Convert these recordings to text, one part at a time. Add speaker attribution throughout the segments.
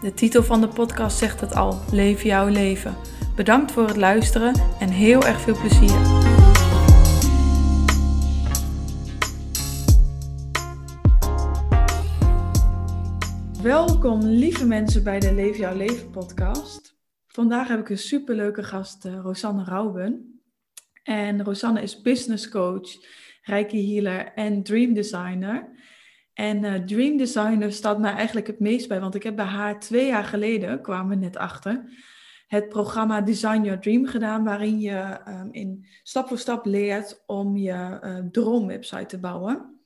Speaker 1: De titel van de podcast zegt het al: Leef jouw leven. Bedankt voor het luisteren en heel erg veel plezier. Welkom lieve mensen bij de Leef jouw leven podcast. Vandaag heb ik een superleuke gast, uh, Rosanne Rauben. En Rosanne is business coach, reiki healer en dream designer. En uh, Dream Designer staat mij eigenlijk het meest bij, want ik heb bij haar twee jaar geleden, kwamen we net achter, het programma Design Your Dream gedaan, waarin je um, in stap voor stap leert om je uh, droomwebsite te bouwen.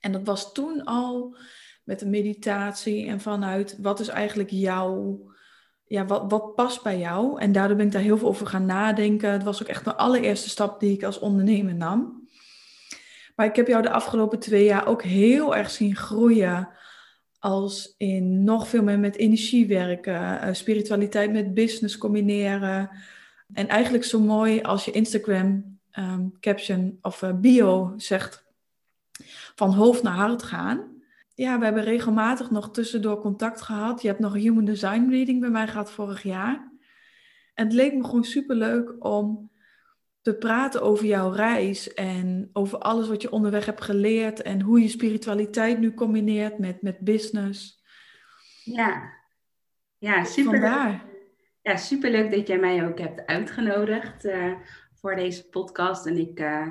Speaker 1: En dat was toen al met een meditatie en vanuit wat is eigenlijk jouw, ja, wat, wat past bij jou. En daardoor ben ik daar heel veel over gaan nadenken. Het was ook echt de allereerste stap die ik als ondernemer nam. Maar ik heb jou de afgelopen twee jaar ook heel erg zien groeien. Als in nog veel meer met energie werken, uh, spiritualiteit met business combineren. En eigenlijk zo mooi als je Instagram um, caption of uh, bio zegt van hoofd naar hart gaan. Ja, we hebben regelmatig nog tussendoor contact gehad. Je hebt nog een human design reading bij mij gehad vorig jaar. En het leek me gewoon super leuk om te praten over jouw reis en over alles wat je onderweg hebt geleerd en hoe je spiritualiteit nu combineert met, met business.
Speaker 2: Ja, ja super. Vandaar. Ja, super leuk dat jij mij ook hebt uitgenodigd uh, voor deze podcast. En ik uh,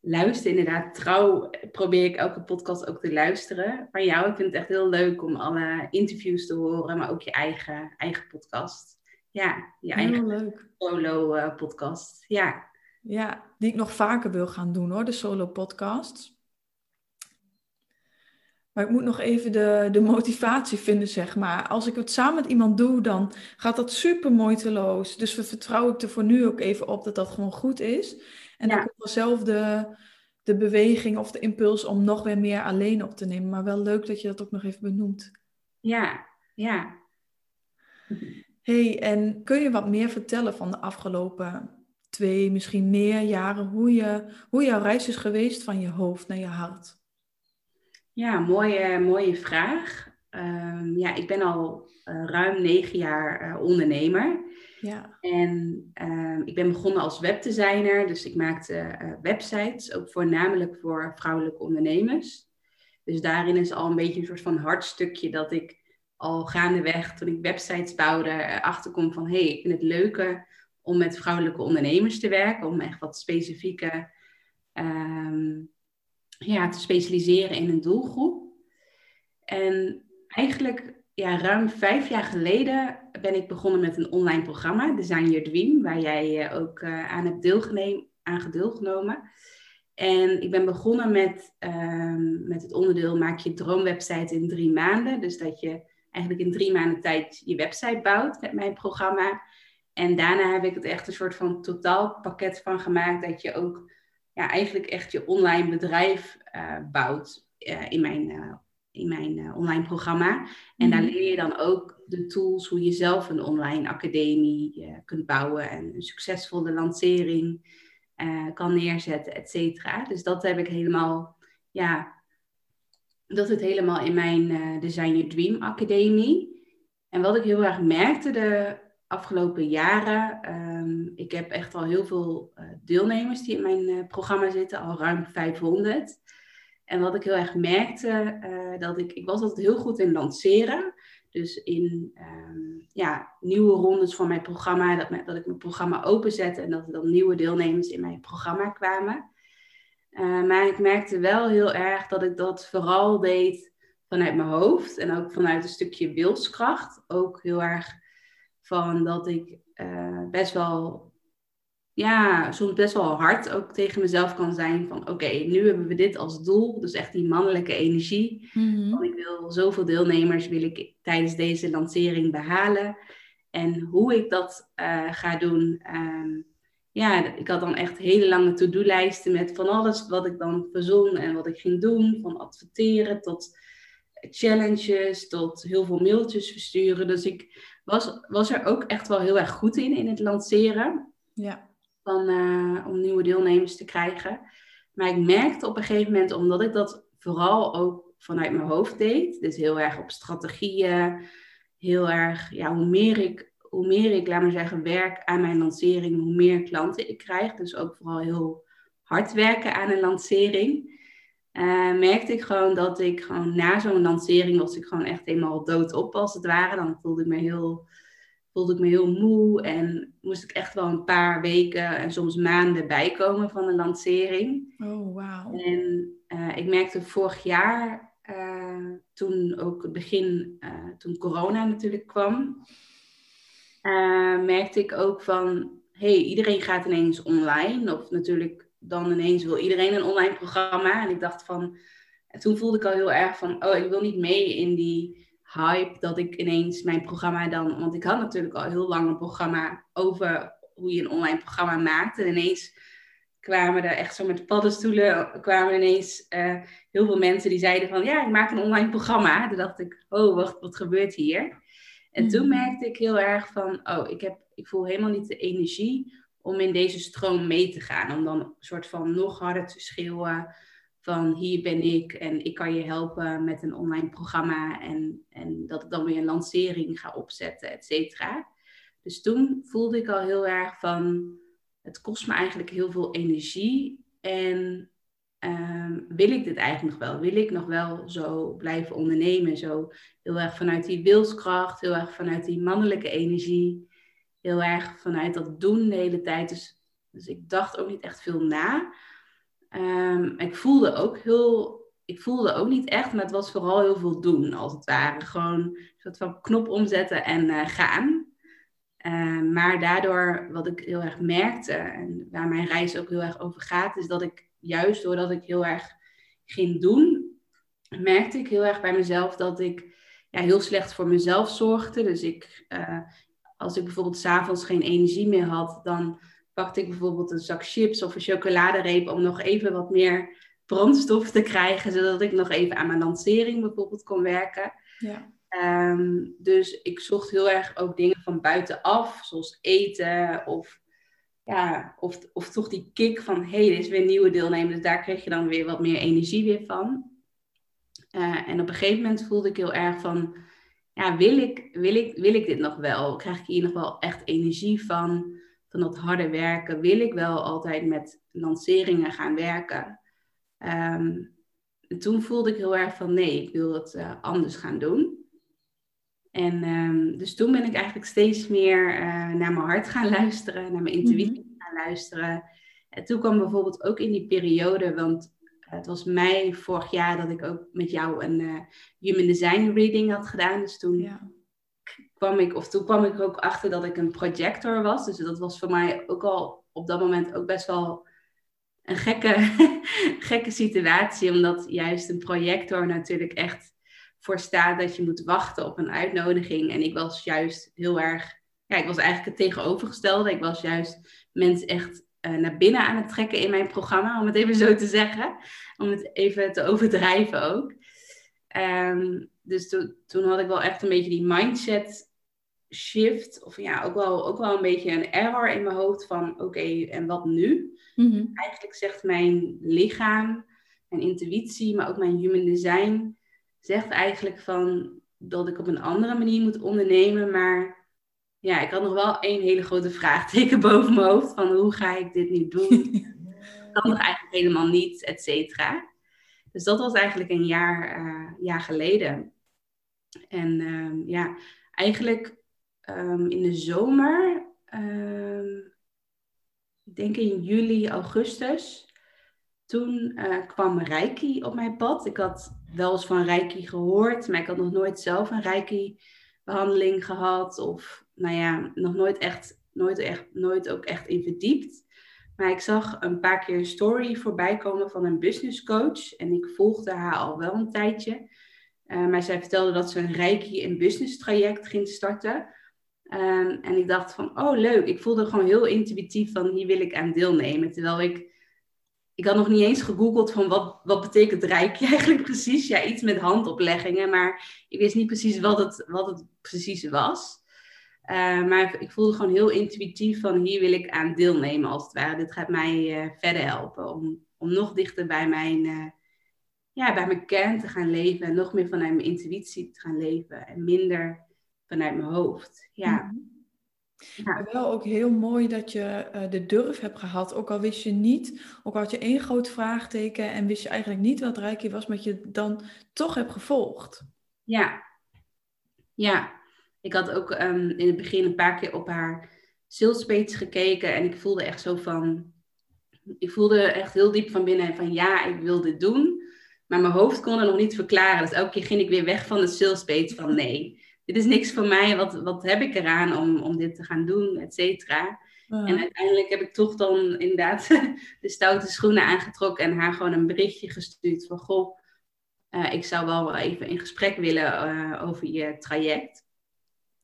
Speaker 2: luister inderdaad trouw, probeer ik elke podcast ook te luisteren van jou. Ik vind het echt heel leuk om alle interviews te horen, maar ook je eigen, eigen podcast. Ja, je eigen leuk. solo uh, podcast. Ja.
Speaker 1: Ja, die ik nog vaker wil gaan doen hoor, de solo podcasts. Maar ik moet nog even de, de motivatie vinden, zeg maar. Als ik het samen met iemand doe, dan gaat dat super moeiteloos. Dus we vertrouw ik er voor nu ook even op dat dat gewoon goed is. En ja. dan komt vanzelf de, de beweging of de impuls om nog weer meer alleen op te nemen. Maar wel leuk dat je dat ook nog even benoemt.
Speaker 2: Ja, ja.
Speaker 1: hey, en kun je wat meer vertellen van de afgelopen twee, misschien meer jaren, hoe, je, hoe jouw reis is geweest van je hoofd naar je hart?
Speaker 2: Ja, mooie, mooie vraag. Um, ja, ik ben al uh, ruim negen jaar uh, ondernemer. Ja. En um, ik ben begonnen als webdesigner, dus ik maakte uh, websites, ook voornamelijk voor vrouwelijke ondernemers. Dus daarin is al een beetje een soort van hartstukje dat ik al gaandeweg, toen ik websites bouwde, achterkom van hé, hey, ik vind het leuke om met vrouwelijke ondernemers te werken, om echt wat specifieke um, ja, te specialiseren in een doelgroep. En eigenlijk ja, ruim vijf jaar geleden ben ik begonnen met een online programma, Design Your Dream, waar jij uh, ook uh, aan hebt deelgenomen, aan deelgenomen. En ik ben begonnen met, um, met het onderdeel maak je droomwebsite in drie maanden. Dus dat je eigenlijk in drie maanden tijd je website bouwt met mijn programma. En daarna heb ik het echt een soort van totaalpakket van gemaakt. Dat je ook ja, eigenlijk echt je online bedrijf uh, bouwt uh, in mijn, uh, in mijn online programma. En daar mhm. leer je dan ook de tools hoe je zelf een online academie kunt bouwen. En een succesvolle lancering kan neerzetten, et cetera. Dus dat heb ik helemaal, ja, dat zit helemaal in mijn Design Your Dream Academie. En wat ik heel erg merkte de afgelopen jaren, um, ik heb echt al heel veel uh, deelnemers die in mijn uh, programma zitten, al ruim 500. En wat ik heel erg merkte, uh, dat ik, ik was altijd heel goed in lanceren. Dus in um, ja, nieuwe rondes van mijn programma, dat, dat ik mijn programma openzette en dat er dan nieuwe deelnemers in mijn programma kwamen. maar ik merkte wel heel erg dat ik dat vooral deed vanuit mijn hoofd en ook vanuit een stukje wilskracht. Ook heel erg van dat ik uh, best wel, ja, soms best wel hard ook tegen mezelf kan zijn. Van oké, nu hebben we dit als doel. Dus echt die mannelijke energie. Mm -hmm. ik wil zoveel deelnemers wil ik tijdens deze lancering behalen. En hoe ik dat ga doen. Ehm, ja, ik had dan echt hele lange to-do-lijsten met van alles wat ik dan verzon en wat ik ging doen. Van adverteren tot challenges, tot heel veel mailtjes versturen. Dus ik was, was er ook echt wel heel erg goed in, in het lanceren. Ja. Van, uh, om nieuwe deelnemers te krijgen. Maar ik merkte op een gegeven moment, omdat ik dat vooral ook vanuit mijn hoofd deed, dus heel erg op strategieën, heel erg, ja, hoe meer ik hoe meer ik, laat maar zeggen, werk aan mijn lancering, hoe meer klanten ik krijg. Dus ook vooral heel hard werken aan een lancering. Uh, merkte ik gewoon dat ik gewoon na zo'n lancering was ik gewoon echt helemaal doodop als het ware. Dan voelde ik me heel, voelde ik me heel moe en moest ik echt wel een paar weken en soms maanden bijkomen van een lancering.
Speaker 1: Oh, wauw.
Speaker 2: En uh, ik merkte vorig jaar, uh, toen ook het begin, toen corona natuurlijk kwam, merkte ik ook van, hey, iedereen gaat ineens online. Of natuurlijk dan ineens wil iedereen een online programma. En ik dacht van, en toen voelde ik al heel erg van, oh, ik wil niet mee in die hype dat ik ineens mijn programma dan, want ik had natuurlijk al heel lang een programma over hoe je een online programma maakt. En ineens kwamen er echt zo met paddenstoelen, kwamen ineens uh, heel veel mensen die zeiden van, ja, ik maak een online programma. Toen dacht ik, oh, wacht, wat gebeurt hier? En toen mhm. merkte ik heel erg van, oh, ik, heb, ik voel helemaal niet de energie om in deze stroom mee te gaan. Om dan een soort van nog harder te schreeuwen van hier ben ik en ik kan je helpen met een online programma. En, en dat ik dan weer een lancering ga opzetten, et cetera. Dus toen voelde ik al heel erg van, het kost me eigenlijk heel veel energie. En Ehm, wil ik dit eigenlijk nog wel? Wil ik nog wel zo blijven ondernemen? Zo heel erg vanuit die wilskracht, heel erg vanuit die mannelijke energie, heel erg vanuit dat doen de hele tijd. Dus, dus ik dacht ook niet echt veel na. Um, ik voelde ook heel, ik voelde ook niet echt, maar het was vooral heel veel doen, als het ware. Gewoon een soort van knop omzetten en uh, gaan. Ehm, maar daardoor, wat ik heel erg merkte en waar mijn reis ook heel erg over gaat, is dat ik juist doordat ik heel erg ging doen, merkte ik heel erg bij mezelf dat ik ja, heel slecht voor mezelf zorgde. Dus ik, uh, als ik bijvoorbeeld s'avonds geen energie meer had, dan pakte ik bijvoorbeeld een zak chips of een chocoladereep om nog even wat meer brandstof te krijgen, zodat ik nog even aan mijn lancering bijvoorbeeld kon werken. Ja. Ehm, dus ik zocht heel erg ook dingen van buitenaf, zoals eten of ja, of, of toch die kick van, hé, hey, er is weer een nieuwe deelnemer, dus daar kreeg je dan weer wat meer energie weer van. Uh, en op een gegeven moment voelde ik heel erg van, ja, wil ik, wil, ik, wil ik dit nog wel? Krijg ik hier nog wel echt energie van, van dat harde werken? Wil ik wel altijd met lanceringen gaan werken? Um, toen voelde ik heel erg van, nee, ik wil het uh, anders gaan doen. En um, dus toen ben ik eigenlijk steeds meer uh, naar mijn hart gaan luisteren, naar mijn intuïtie mm gaan luisteren. En toen kwam bijvoorbeeld ook in die periode, want het was mei vorig jaar dat ik ook met jou een uh, Human Design reading had gedaan. Dus toen ja. kwam ik, of toen kwam ik ook achter dat ik een projector was. Dus dat was voor mij ook al op dat moment ook best wel een gekke, gekke situatie. Omdat juist een projector natuurlijk echt voor staat dat je moet wachten op een uitnodiging. En ik was juist heel erg, ja, ik was eigenlijk het tegenovergestelde. Ik was juist mensen echt uh, naar binnen aan het trekken in mijn programma, om het even zo te zeggen. Om het even te overdrijven ook. Um, dus to toen had ik wel echt een beetje die mindset shift. Of ja, ook wel, ook wel een beetje een error in mijn hoofd van oké, en wat nu? Mm Eigenlijk zegt mijn lichaam, mijn intuïtie, maar ook mijn human design zegt eigenlijk van dat ik op een andere manier moet ondernemen. Maar ja, ik had nog wel één hele grote vraagteken boven mijn hoofd. Van hoe ga ik dit nu doen? kan nog eigenlijk helemaal niet, et cetera. Dus dat was eigenlijk een jaar, uh, jaar geleden. En uh, ja, eigenlijk um, in de zomer, uh, ik denk in juli, augustus, toen uh, kwam Reiki op mijn pad. Ik had wel eens van Reiki gehoord, maar ik had nog nooit zelf een Reiki-behandeling gehad. Of nou ja, nog nooit echt, nooit, echt, nooit ook echt in verdiept. Maar ik zag een paar keer een story voorbij komen van een business coach. En ik volgde haar al wel een tijdje. Uh, maar zij vertelde dat ze een Reiki en business traject ging starten. Ehm, en ik dacht van, oh leuk, ik voelde gewoon heel intuïtief van hier wil ik aan deelnemen. Terwijl ik, ik had nog niet eens gegoogeld van wat, wat betekent rijkje eigenlijk precies. Ja, iets met handopleggingen, maar ik wist niet precies wat het, wat het precies was. Uh, maar ik voelde gewoon heel intuïtief van hier wil ik aan deelnemen als het ware. Dit gaat mij uh, verder helpen om, om nog dichter bij mijn, uh, ja, bij mijn kern te gaan leven. En nog meer vanuit mijn intuïtie te gaan leven. En minder vanuit mijn hoofd. Ja.
Speaker 1: Mhm. Ja. wel ook heel mooi dat je de durf hebt gehad. Ook al wist je niet, ook al had je één groot vraagteken en wist je eigenlijk niet wat Reiki was, maar je dan toch hebt gevolgd.
Speaker 2: Ja, ja ik had ook ehm, in het begin een paar keer op haar salespage gekeken en ik voelde echt zo van, ik voelde echt heel diep van binnen van ja, ik wil dit doen. Maar mijn hoofd kon het nog niet verklaren. Dus elke keer ging ik weer weg van de salespage van nee, dit is niks voor mij. Wat, wat heb ik eraan om, om dit te gaan doen, et cetera. En uiteindelijk heb ik toch dan inderdaad de stoute schoenen aangetrokken en haar gewoon een berichtje gestuurd van goh, uh, ik zou wel even in gesprek willen uh, over je traject.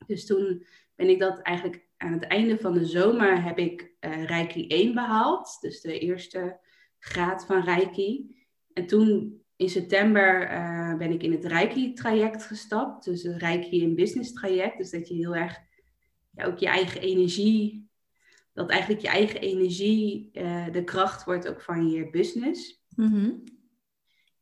Speaker 2: Dus toen ben ik dat eigenlijk aan het einde van de zomer heb ik uh, Reiki 1 behaald. Dus de eerste graad van Reiki. En toen in september uh, ben ik in het Reiki-traject gestapt. Dus het Reiki in Business traject. Dus dat je heel erg ja, ook je eigen energie, dat eigenlijk je eigen energie uh, de kracht wordt ook van je business. Mm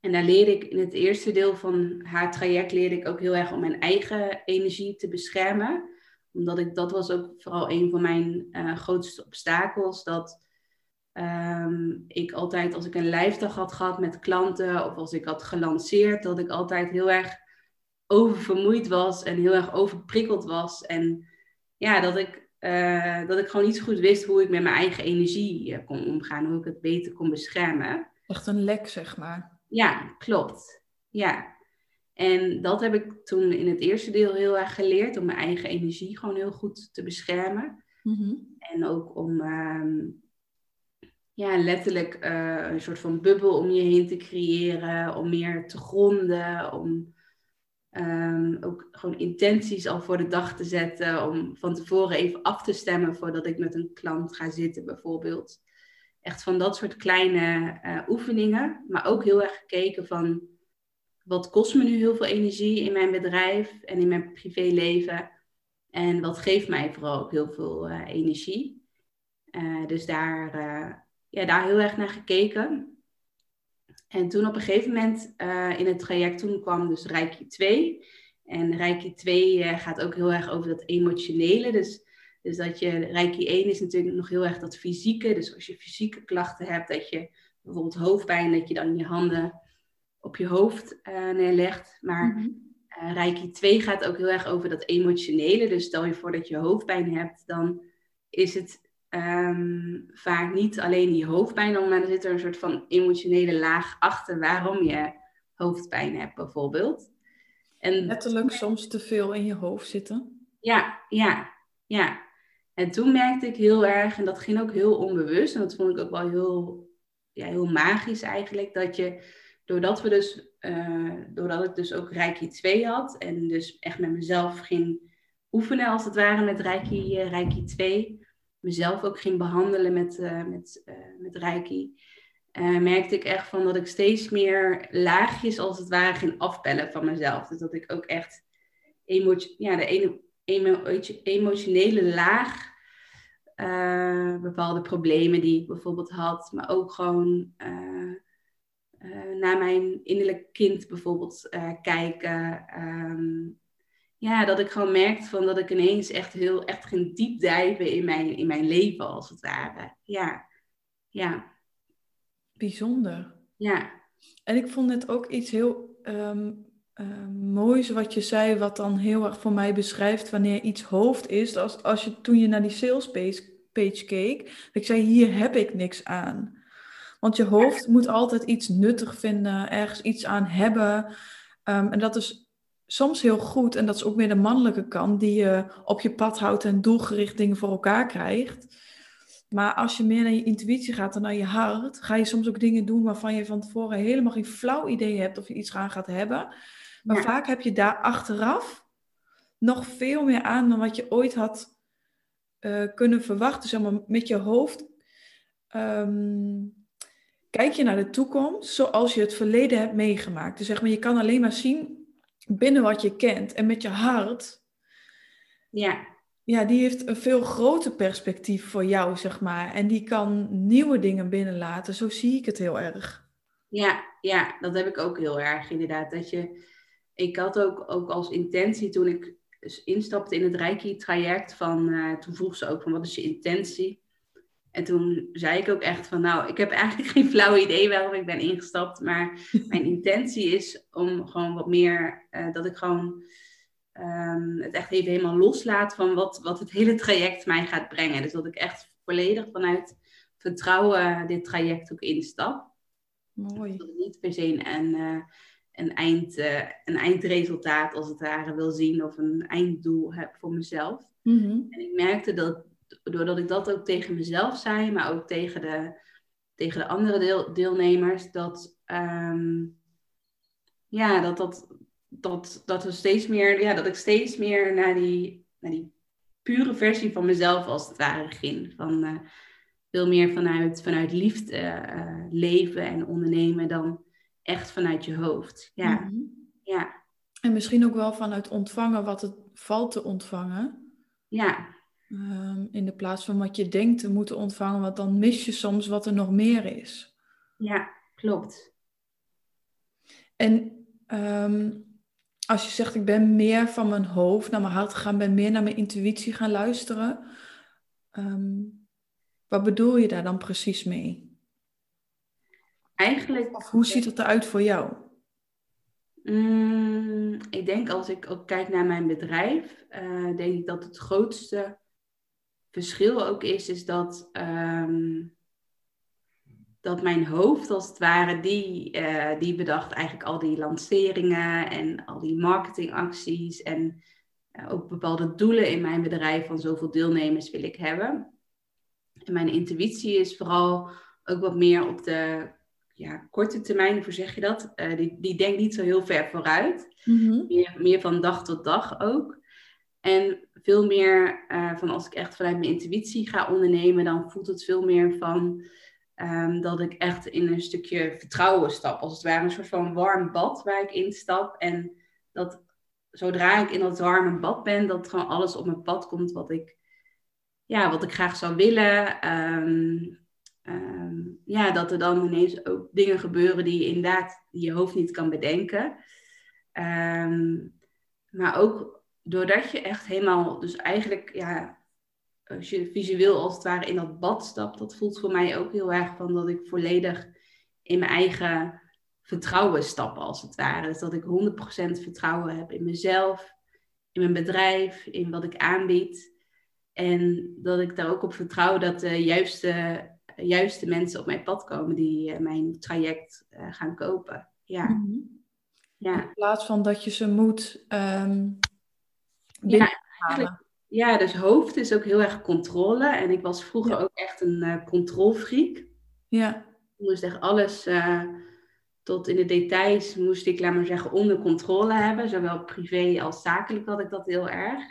Speaker 2: en daar leerde ik in het eerste deel van haar traject leerde ik ook heel erg om mijn eigen energie te beschermen. Omdat ik, dat was ook vooral een van mijn uh, grootste obstakels. Dat um, ik altijd, als ik een lijfdag had gehad met klanten of als ik had gelanceerd, dat ik altijd heel erg oververmoeid was en heel erg overprikkeld was. En ja, dat ik, uh, dat ik gewoon niet zo goed wist hoe ik met mijn eigen energie uh, kon omgaan, hoe ik het beter kon beschermen.
Speaker 1: Echt een lek, zeg maar.
Speaker 2: Ja, klopt. Ja. En dat heb ik toen in het eerste deel heel erg geleerd, om mijn eigen energie gewoon heel goed te beschermen. Mhm. En ook om ehm, ja, letterlijk uh, een soort van bubbel om je heen te creëren, om meer te gronden, om um, ook gewoon intenties al voor de dag te zetten, om van tevoren even af te stemmen voordat ik met een klant ga zitten bijvoorbeeld echt van dat soort kleine uh, oefeningen. Maar ook heel erg gekeken van wat kost me nu heel veel energie in mijn bedrijf en in mijn privéleven. En wat geeft mij vooral ook heel veel uh, energie. Uh, dus daar, ja, daar heel erg naar gekeken. En toen op een gegeven moment in het traject, toen kwam dus Reiki 2. En Reiki 2 gaat ook heel erg over dat emotionele. Dus dus dat je, Reiki 1 is natuurlijk nog heel erg dat fysieke. Dus als je fysieke klachten hebt, dat je bijvoorbeeld hoofdpijn, dat je dan je handen op je hoofd uh, neerlegt. Maar mm Reiki 2 gaat ook heel erg over dat emotionele. Dus stel je voor dat je hoofdpijn hebt, dan is het um, vaak niet alleen je hoofdpijn, maar er zit er een soort van emotionele laag achter waarom je hoofdpijn hebt, bijvoorbeeld.
Speaker 1: En Letterlijk soms te veel in je hoofd zitten.
Speaker 2: Ja, ja, ja. En toen merkte ik heel erg, en dat ging ook heel onbewust, en dat vond ik ook wel heel, ja, heel magisch eigenlijk, dat je, doordat we dus, uh, doordat ik dus ook Reiki 2 had, en dus echt met mezelf ging oefenen als het ware met Reiki, uh, Reiki 2, mezelf ook ging behandelen met, uh, met, met Reiki, merkte ik echt van dat ik steeds meer laagjes als het ware ging afpellen van mezelf. Dus dat ik ook echt emotie, ja, de ene emotionele laag. Uh, bepaalde problemen die ik bijvoorbeeld had, maar ook gewoon uh, uh, naar mijn innerlijk kind bijvoorbeeld kijken. Um, ja, dat ik gewoon merkte van dat ik ineens echt heel echt ging diepdijven in mijn, in mijn leven als het ware. Ja, ja.
Speaker 1: Bijzonder.
Speaker 2: Ja.
Speaker 1: En ik vond het ook iets heel um, uh, moois wat je zei, wat dan heel erg voor mij beschrijft wanneer iets hoofd is. Als, als je toen je naar die sales page, keek, dat ik zei, hier heb ik niks aan. Want je hoofd moet altijd iets nuttig vinden, ergens iets aan hebben. Um, en dat is soms heel goed. En dat is ook meer de mannelijke kant, die je op je pad houdt en doelgericht dingen voor elkaar krijgt. Maar als je meer naar je intuïtie gaat dan naar je hart, ga je soms ook dingen doen waarvan je van tevoren helemaal geen flauw idee hebt of je iets aan gaat hebben. Maar vaak heb je daar achteraf nog veel meer aan dan wat je ooit had uh, kunnen verwachten. Zeg maar, met je hoofd ehm, kijk je naar de toekomst zoals je het verleden hebt meegemaakt. Dus zeg maar, je kan alleen maar zien binnen wat je kent. En met je hart,
Speaker 2: ja.
Speaker 1: Ja, die heeft een veel groter perspectief voor jou, zeg maar. En die kan nieuwe dingen binnenlaten. Zo zie ik het heel erg.
Speaker 2: Ja, ja, dat heb ik ook heel erg inderdaad. Dat je, ik had ook, ook als intentie toen ik instapte in het Reiki-traject, van, uh, toen vroeg ze ook van wat is je intentie? En toen zei ik ook echt van, nou, ik heb eigenlijk geen flauw idee waarom ik ben ingestapt, maar mijn intentie is om gewoon wat meer, uh, dat ik gewoon um, het echt even helemaal loslaat van wat, wat het hele traject mij gaat brengen. Dus dat ik echt volledig vanuit vertrouwen dit traject ook instap.
Speaker 1: Mooi.
Speaker 2: Dat ik niet per se een, uh, een, eind, uh, een eindresultaat als het ware wil zien of een einddoel heb voor mezelf.
Speaker 1: Mm -hmm.
Speaker 2: En ik merkte dat doordat ik dat ook tegen mezelf zei, maar ook tegen de, tegen de andere deel, deelnemers, dat, um, ja, dat, dat, dat, dat, we steeds meer, ja, dat ik steeds meer naar die, naar die pure versie van mezelf als het ware ging. Van, uh, veel meer vanuit, vanuit liefde uh, leven en ondernemen dan echt vanuit je hoofd. Ja.
Speaker 1: Mhm.
Speaker 2: ja.
Speaker 1: En misschien ook wel vanuit ontvangen wat het valt te ontvangen.
Speaker 2: Ja.
Speaker 1: Um, in de plaats van wat je denkt te moeten ontvangen, want dan mis je soms wat er nog meer is.
Speaker 2: Ja, klopt.
Speaker 1: En um, als je zegt, ik ben meer van mijn hoofd naar mijn hart gegaan, ben meer naar mijn intuïtie gaan luisteren. Um, wat bedoel je daar dan precies mee?
Speaker 2: Eigenlijk.
Speaker 1: Of hoe ziet het eruit voor jou?
Speaker 2: Mm, ik denk als ik ook kijk naar mijn bedrijf, uh, denk ik dat het grootste verschil ook is, is dat um, dat mijn hoofd als het ware, die, uh, die bedacht eigenlijk al die lanceringen en al die marketingacties en uh, ook bepaalde doelen in mijn bedrijf van zoveel deelnemers wil ik hebben. En mijn intuïtie is vooral ook wat meer op de ja, korte termijn, hoe zeg je dat? Uh, die, die denkt niet zo heel ver vooruit.
Speaker 1: Mm-hmm.
Speaker 2: meer, meer van dag tot dag ook. En veel meer van als ik echt vanuit mijn intuïtie ga ondernemen, dan voelt het veel meer van Um, dat ik echt in een stukje vertrouwen stap. Als het ware een soort van warm bad waar ik instap. En dat zodra ik in dat warme bad ben, dat gewoon alles op mijn pad komt wat ik, ja, wat ik graag zou willen. Um, um, ja, dat er dan ineens ook dingen gebeuren die je inderdaad je hoofd niet kan bedenken. maar ook doordat je echt helemaal, dus eigenlijk ja, als je visueel als het ware in dat bad stapt, dat voelt voor mij ook heel erg van dat ik volledig in mijn eigen vertrouwen stap als het ware. Dus dat ik 100% vertrouwen heb in mezelf, in mijn bedrijf, in wat ik aanbied. En dat ik daar ook op vertrouw dat de juiste, juiste mensen op mijn pad komen die uh, mijn traject uh, gaan kopen. Ja.
Speaker 1: Mm -hmm.
Speaker 2: ja.
Speaker 1: In plaats van dat je ze moet um,
Speaker 2: ja, dus hoofd is ook heel erg controle. En ik was vroeger ja. ook echt een uh, controlfreak.
Speaker 1: Ja.
Speaker 2: Ik moest echt alles uh, tot in de details, moest ik, laat maar zeggen, onder controle hebben. Zowel privé als zakelijk had ik dat heel erg.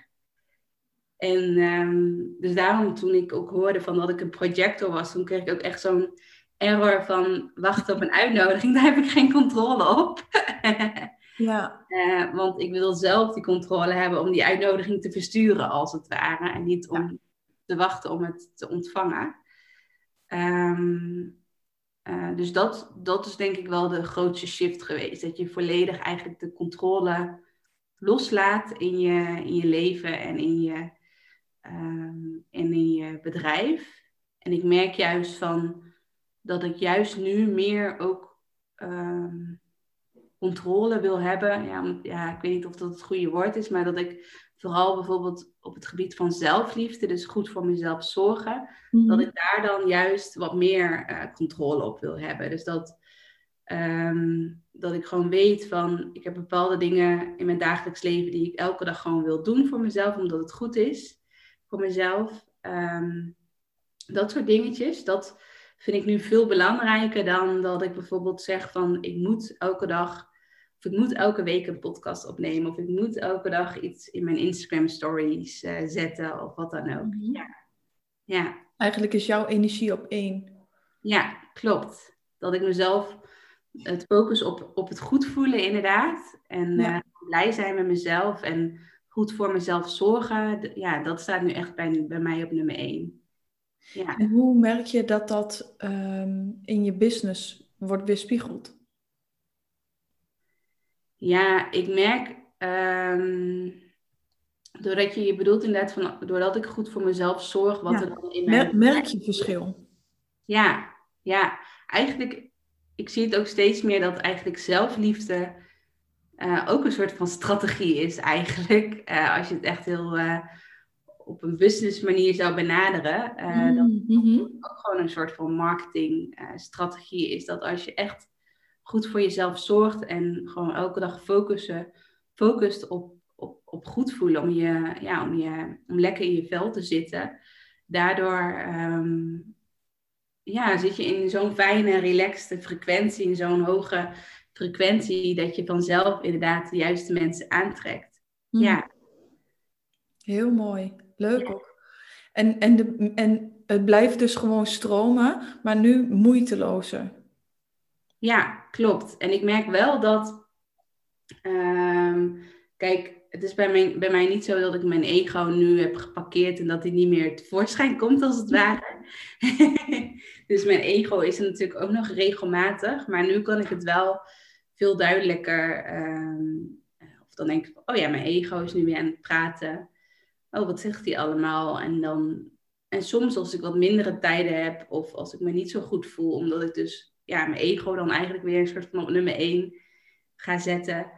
Speaker 2: En um, dus daarom toen ik ook hoorde van dat ik een projector was, toen kreeg ik ook echt zo'n error van wachten op een uitnodiging. Daar heb ik geen controle op.
Speaker 1: Ja.
Speaker 2: Uh, want ik wil zelf die controle hebben om die uitnodiging te versturen, als het ware. En niet om ja. te wachten om het te ontvangen. Um, uh, dus dat, dat is denk ik wel de grootste shift geweest. Dat je volledig eigenlijk de controle loslaat in je, in je leven en in je, um, en in je bedrijf. En ik merk juist van dat ik juist nu meer ook. Um, controle wil hebben. Ja, ja, ik weet niet of dat het goede woord is, maar dat ik vooral bijvoorbeeld op het gebied van zelfliefde, dus goed voor mezelf zorgen,
Speaker 1: Mhm.
Speaker 2: dat ik daar dan juist wat meer eh, controle op wil hebben. Dus dat, ehm, dat ik gewoon weet van, ik heb bepaalde dingen in mijn dagelijks leven die ik elke dag gewoon wil doen voor mezelf, omdat het goed is voor mezelf. Ehm, dat soort dingetjes, dat vind ik nu veel belangrijker dan dat ik bijvoorbeeld zeg van, ik moet elke dag ik moet elke week een podcast opnemen. Of ik moet elke dag iets in mijn Instagram stories uh, zetten. Of wat dan ook. Mhm. ja.
Speaker 1: ja. Eigenlijk is jouw energie op één.
Speaker 2: Ja, klopt. Dat ik mezelf het focus op, op het goed voelen inderdaad. En ja. uh, blij zijn met mezelf. En goed voor mezelf zorgen. Ja, dat staat nu echt bij, bij mij op nummer één.
Speaker 1: Ja. En hoe merk je dat dat ehm, in je business wordt weerspiegeld?
Speaker 2: Ja, ik merk, um, doordat je, je bedoelt inderdaad van, doordat ik goed voor mezelf zorg, wat er dan in
Speaker 1: mijn... Merk je verschil?
Speaker 2: Ja, ja. Eigenlijk, ik zie het ook steeds meer dat eigenlijk zelfliefde uh, ook een soort van strategie is eigenlijk. Uh, als je het echt heel uh, op een business manier zou benaderen. Mm, dat ook gewoon een soort van marketingstrategie is. Dat als je echt goed voor jezelf zorgt en gewoon elke dag focussen, focust op, op, op goed voelen, om, je, ja, om, je, om lekker in je vel te zitten. Daardoor um, ja, zit je in zo'n fijne, relaxte frequentie, in zo'n hoge frequentie, dat je vanzelf inderdaad de juiste mensen aantrekt. Mhm. Ja.
Speaker 1: Heel mooi. Leuk ook. En, en, de, en het blijft dus gewoon stromen, maar nu moeitelozer.
Speaker 2: Ja, klopt. En ik merk wel dat, uh, kijk, het is bij mij, bij mij niet zo dat ik mijn ego nu heb geparkeerd en dat hij niet meer tevoorschijn komt, als het ware. dus mijn ego is er natuurlijk ook nog regelmatig, maar nu kan ik het wel veel duidelijker. Uh, of dan denk ik, oh ja, mijn ego is nu weer aan het praten. Oh, wat zegt hij allemaal? En dan. En soms als ik wat mindere tijden heb, of als ik me niet zo goed voel, omdat ik dus ja, mijn ego dan eigenlijk weer een soort van op nummer 1 ga zetten,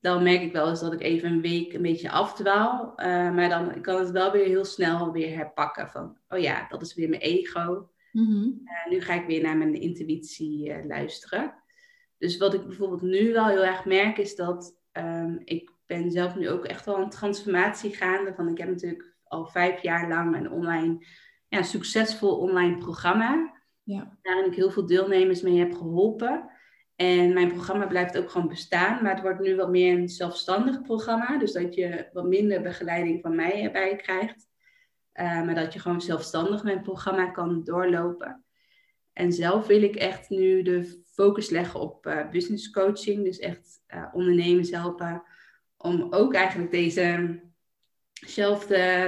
Speaker 2: dan merk ik wel eens dat ik even een week een beetje afdwaal. Uh, maar dan kan het wel weer heel snel weer herpakken van, oh ja, dat is weer mijn ego. Mm nu ga ik weer naar mijn intuïtie uh, luisteren. Dus wat ik bijvoorbeeld nu wel heel erg merk is dat um, ik ben zelf nu ook echt wel een transformatie gaande. Van ik heb natuurlijk al vijf jaar lang een online, ja, succesvol online programma. Ja. Waarin ik heel veel deelnemers mee heb geholpen. En mijn programma blijft ook gewoon bestaan, maar het wordt nu wat meer een zelfstandig programma. Dus dat je wat minder begeleiding van mij erbij krijgt. Uh, maar dat je gewoon zelfstandig mijn programma kan doorlopen. En zelf wil ik echt nu de focus leggen op uh, business coaching. Dus echt uh, ondernemers helpen om ook eigenlijk deze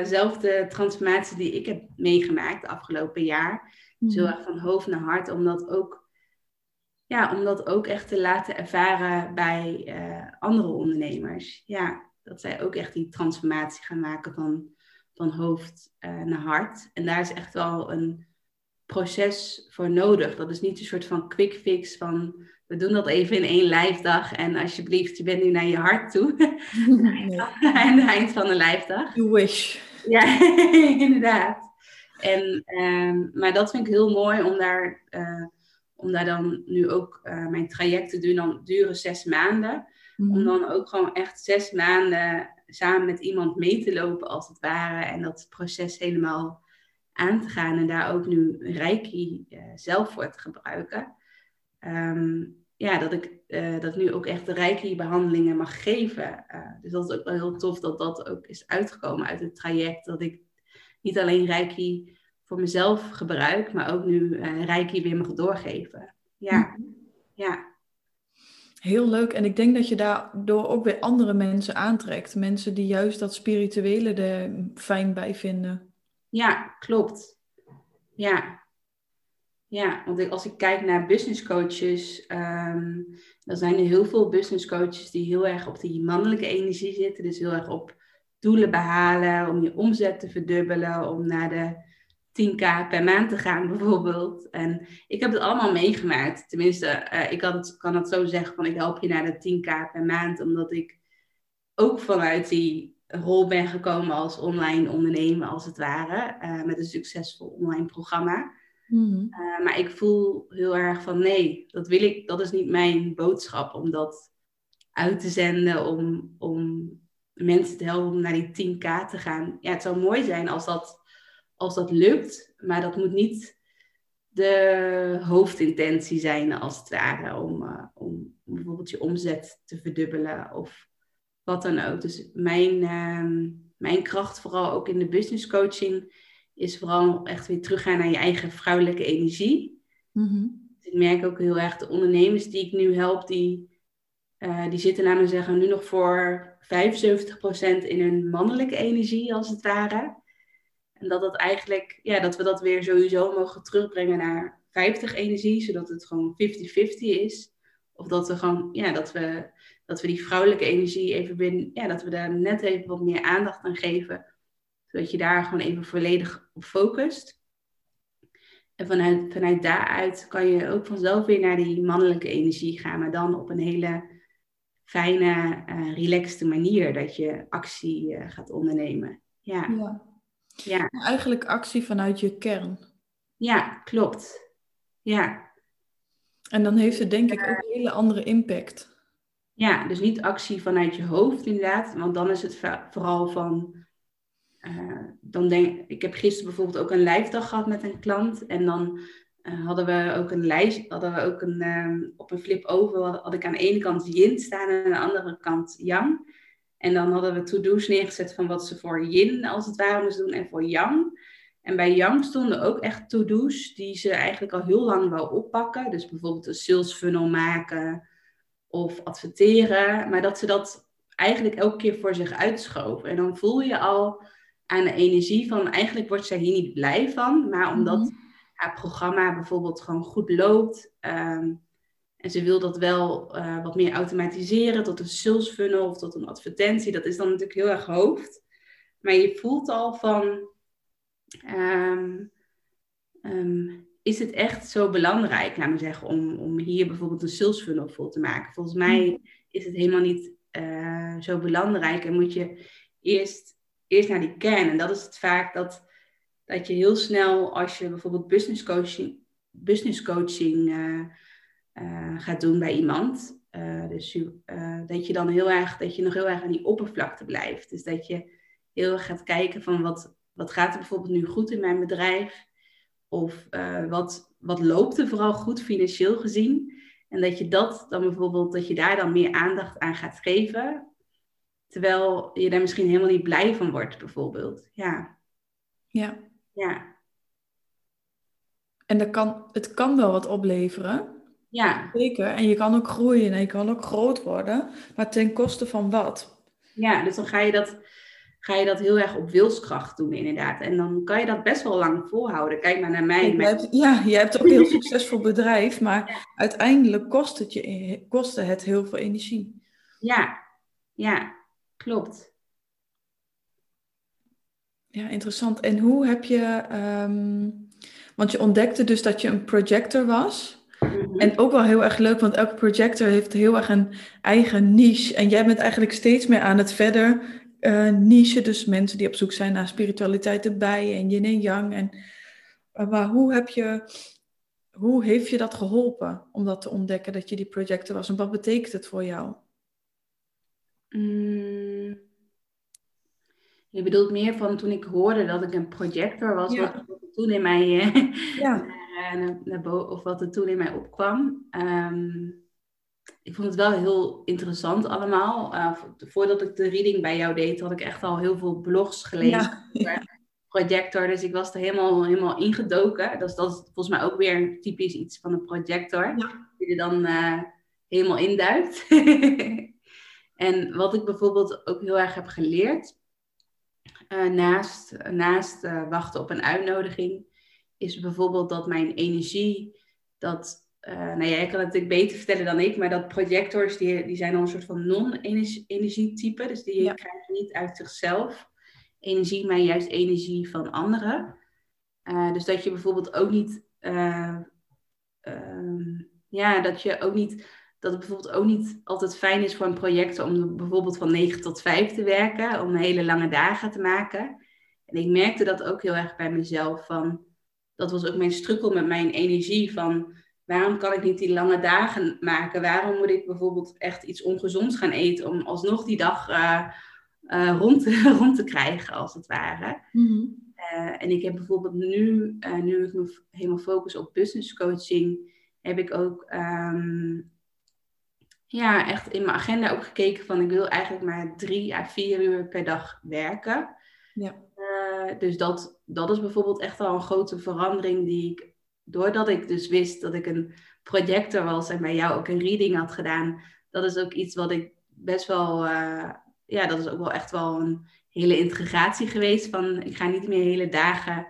Speaker 2: zelfde transformatie die ik heb meegemaakt de afgelopen jaar zo mhm. erg van hoofd naar hart, om dat ook, ja, om dat ook echt te laten ervaren bij uh, andere ondernemers. Ja, dat zij ook echt die transformatie gaan maken van, van hoofd naar hart. En daar is echt wel een proces voor nodig. Dat is niet een soort van quick fix van we doen dat even in één lijfdag en alsjeblieft, je bent nu naar je hart toe. Nee. Aan het eind van de lijfdag.
Speaker 1: You wish.
Speaker 2: Ja, inderdaad. En, ehm, maar dat vind ik heel mooi om daar, uh, om daar dan nu ook uh, mijn trajecten duren, dan duren zes maanden. Om mhm. dan ook gewoon echt zes maanden samen met iemand mee te lopen als het ware. En dat proces helemaal aan te gaan. En daar ook nu Reiki uh, zelf voor te gebruiken. Um, ja, dat ik dat nu ook echt de Reiki-behandelingen mag geven. dus dat is ook wel heel tof dat dat ook is uitgekomen uit het traject. Dat ik niet alleen Reiki voor mezelf gebruik, maar ook nu Reiki weer mag doorgeven. Ja, mhm. ja.
Speaker 1: Heel leuk. En ik denk dat je daardoor ook weer andere mensen aantrekt. Mensen die juist dat spirituele er fijn bij vinden.
Speaker 2: Ja, klopt. Ja. Ja, want als ik kijk naar business coaches, um, dan zijn er heel veel business coaches die heel erg op die mannelijke energie zitten. Dus heel erg op doelen behalen, om je omzet te verdubbelen, om naar de 10k per maand te gaan bijvoorbeeld. En ik heb het allemaal meegemaakt. Tenminste, uh, ik het, kan het zo zeggen van ik help je naar de 10k per maand, omdat ik ook vanuit die rol ben gekomen als online ondernemer als het ware, uh, met een succesvol online programma. Mm uh, maar ik voel heel erg van nee, dat wil ik, dat is niet mijn boodschap om dat uit te zenden, om, om mensen te helpen om naar die 10k te gaan. Ja, het zou mooi zijn als dat, als dat lukt, maar dat moet niet de hoofdintentie zijn, als het ware, om, uh, om bijvoorbeeld je omzet te verdubbelen of wat dan ook. Dus mijn, uh, mijn kracht, vooral ook in de business coaching, is vooral echt weer teruggaan naar je eigen vrouwelijke energie. Mm ik merk ook heel erg de ondernemers die ik nu help, die, uh, die zitten, laten we zeggen, nu nog voor 75% in hun mannelijke energie, als het ware. En dat, dat, eigenlijk, ja, dat we dat weer sowieso mogen terugbrengen naar 50 energie, zodat het gewoon 50-50 is. Of dat we gewoon, ja, dat we, dat we die vrouwelijke energie even binnen, ja, dat we daar net even wat meer aandacht aan geven. Zodat je daar gewoon even volledig op focust. En vanuit, vanuit daaruit kan je ook vanzelf weer naar die mannelijke energie gaan, maar dan op een hele fijne, uh, relaxte manier dat je actie uh, gaat ondernemen. Ja.
Speaker 1: ja. ja. Eigenlijk actie vanuit je kern.
Speaker 2: Ja, klopt. Ja.
Speaker 1: En dan heeft het denk ik ook een hele andere impact.
Speaker 2: Ja, dus niet actie vanuit je hoofd inderdaad, want dan is het vooral van, uh, dan denk ik heb gisteren bijvoorbeeld ook een lijfdag gehad met een klant en dan uh, hadden we ook een lijst, hadden we ook een, uh, op een flip over had ik aan de ene kant yin staan en aan de andere kant yang. En dan hadden we to-do's neergezet van wat ze voor yin als het ware moesten doen en voor yang. En bij yang stonden ook echt to-do's die ze eigenlijk al heel lang wou oppakken. Dus bijvoorbeeld een sales funnel maken of adverteren. Maar dat ze dat eigenlijk elke keer voor zich uitschoven. En dan voel je al aan de energie van eigenlijk wordt zij hier niet blij van. Maar omdat mhm. haar programma bijvoorbeeld gewoon goed loopt. Ehm, en ze wil dat wel uh, wat meer automatiseren tot een sales funnel of tot een advertentie. Dat is dan natuurlijk heel erg hoofd. Maar je voelt al van Um, um, is het echt zo belangrijk, laat me zeggen, om, om hier bijvoorbeeld een sales funnel voor te maken? Volgens mij mm. is het helemaal niet uh, zo belangrijk en moet je eerst, eerst naar die kern. En dat is het vaak dat, dat je heel snel, als je bijvoorbeeld business coaching, business coaching uh, uh, gaat doen bij iemand, dus dat je dan heel erg, dat je nog heel erg aan die oppervlakte blijft. Dus dat je heel erg gaat kijken van wat, wat gaat er bijvoorbeeld nu goed in mijn bedrijf? Of uh, wat, wat loopt er vooral goed financieel gezien? En dat je dat dan bijvoorbeeld, dat je daar dan meer aandacht aan gaat geven. Terwijl je daar misschien helemaal niet blij van wordt, bijvoorbeeld. Ja.
Speaker 1: Ja.
Speaker 2: Ja.
Speaker 1: En dat kan, het kan wel wat opleveren.
Speaker 2: Ja.
Speaker 1: Zeker. En je kan ook groeien en je kan ook groot worden. Maar ten koste van wat?
Speaker 2: Ja, dus dan ga je dat ga je dat heel erg op wilskracht doen, inderdaad. En dan kan je dat best wel lang volhouden. Kijk maar naar mij.
Speaker 1: Ja, hebt, ja je hebt ook een heel succesvol bedrijf, maar uiteindelijk kost het, je, kostte het heel veel energie.
Speaker 2: Ja, ja, klopt.
Speaker 1: Ja, interessant. En hoe heb je, um, want je ontdekte dus dat je een projector was. Mhm. En ook wel heel erg leuk, want elke projector heeft heel erg een eigen niche. En jij bent eigenlijk steeds meer aan het verder uh, niche, dus mensen die op zoek zijn naar spiritualiteit erbij en yin en yang. En, uh, maar hoe, heb je, hoe heeft je dat geholpen om dat te ontdekken, dat je die projector was? En wat betekent het voor jou?
Speaker 2: Mm. Je bedoelt meer van toen ik hoorde dat ik een projector was, ja. wat toen in mij, ja. naar, naar, of wat er toen in mij opkwam. Um, ik vond het wel heel interessant allemaal. Uh, voordat ik de reading bij jou deed, had ik echt al heel veel blogs gelezen ja. projector. Dus ik was er helemaal, helemaal ingedoken. Dus dat is volgens mij ook weer typisch iets van een projector. Ja. Die er dan uh, helemaal induikt. en wat ik bijvoorbeeld ook heel erg heb geleerd, uh, naast, naast wachten op een uitnodiging, is bijvoorbeeld dat mijn energie, dat uh, nou ja, jij kan het natuurlijk beter vertellen dan ik, maar dat projectors, die, die zijn al een soort van non-energietype. Dus die krijgen niet uit zichzelf energie, maar juist energie van anderen. Uh, dus dat je bijvoorbeeld ook niet, uh, ja, dat je ook niet, dat het bijvoorbeeld ook niet altijd fijn is voor een projector om bijvoorbeeld van 9 tot 5 te werken, om hele lange dagen te maken. En ik merkte dat ook heel erg bij mezelf, van, dat was ook mijn strukkel met mijn energie van Waarom kan ik niet die lange dagen maken? Waarom moet ik bijvoorbeeld echt iets ongezonds gaan eten om alsnog die dag uh, uh, rond, te, rond te krijgen, als het ware? Mhm. en ik heb bijvoorbeeld nu, nu ik me helemaal focus op business coaching, heb ik ook ehm, ja, echt in mijn agenda ook gekeken van ik wil eigenlijk maar drie à vier uur per dag werken. Ja. Dus dat, dat is bijvoorbeeld echt al een grote verandering die ik, doordat ik dus wist dat ik een projector was en bij jou ook een reading had gedaan, dat is ook iets wat ik best wel, uh, ja, dat is ook wel echt wel een hele integratie geweest van ik ga niet meer hele dagen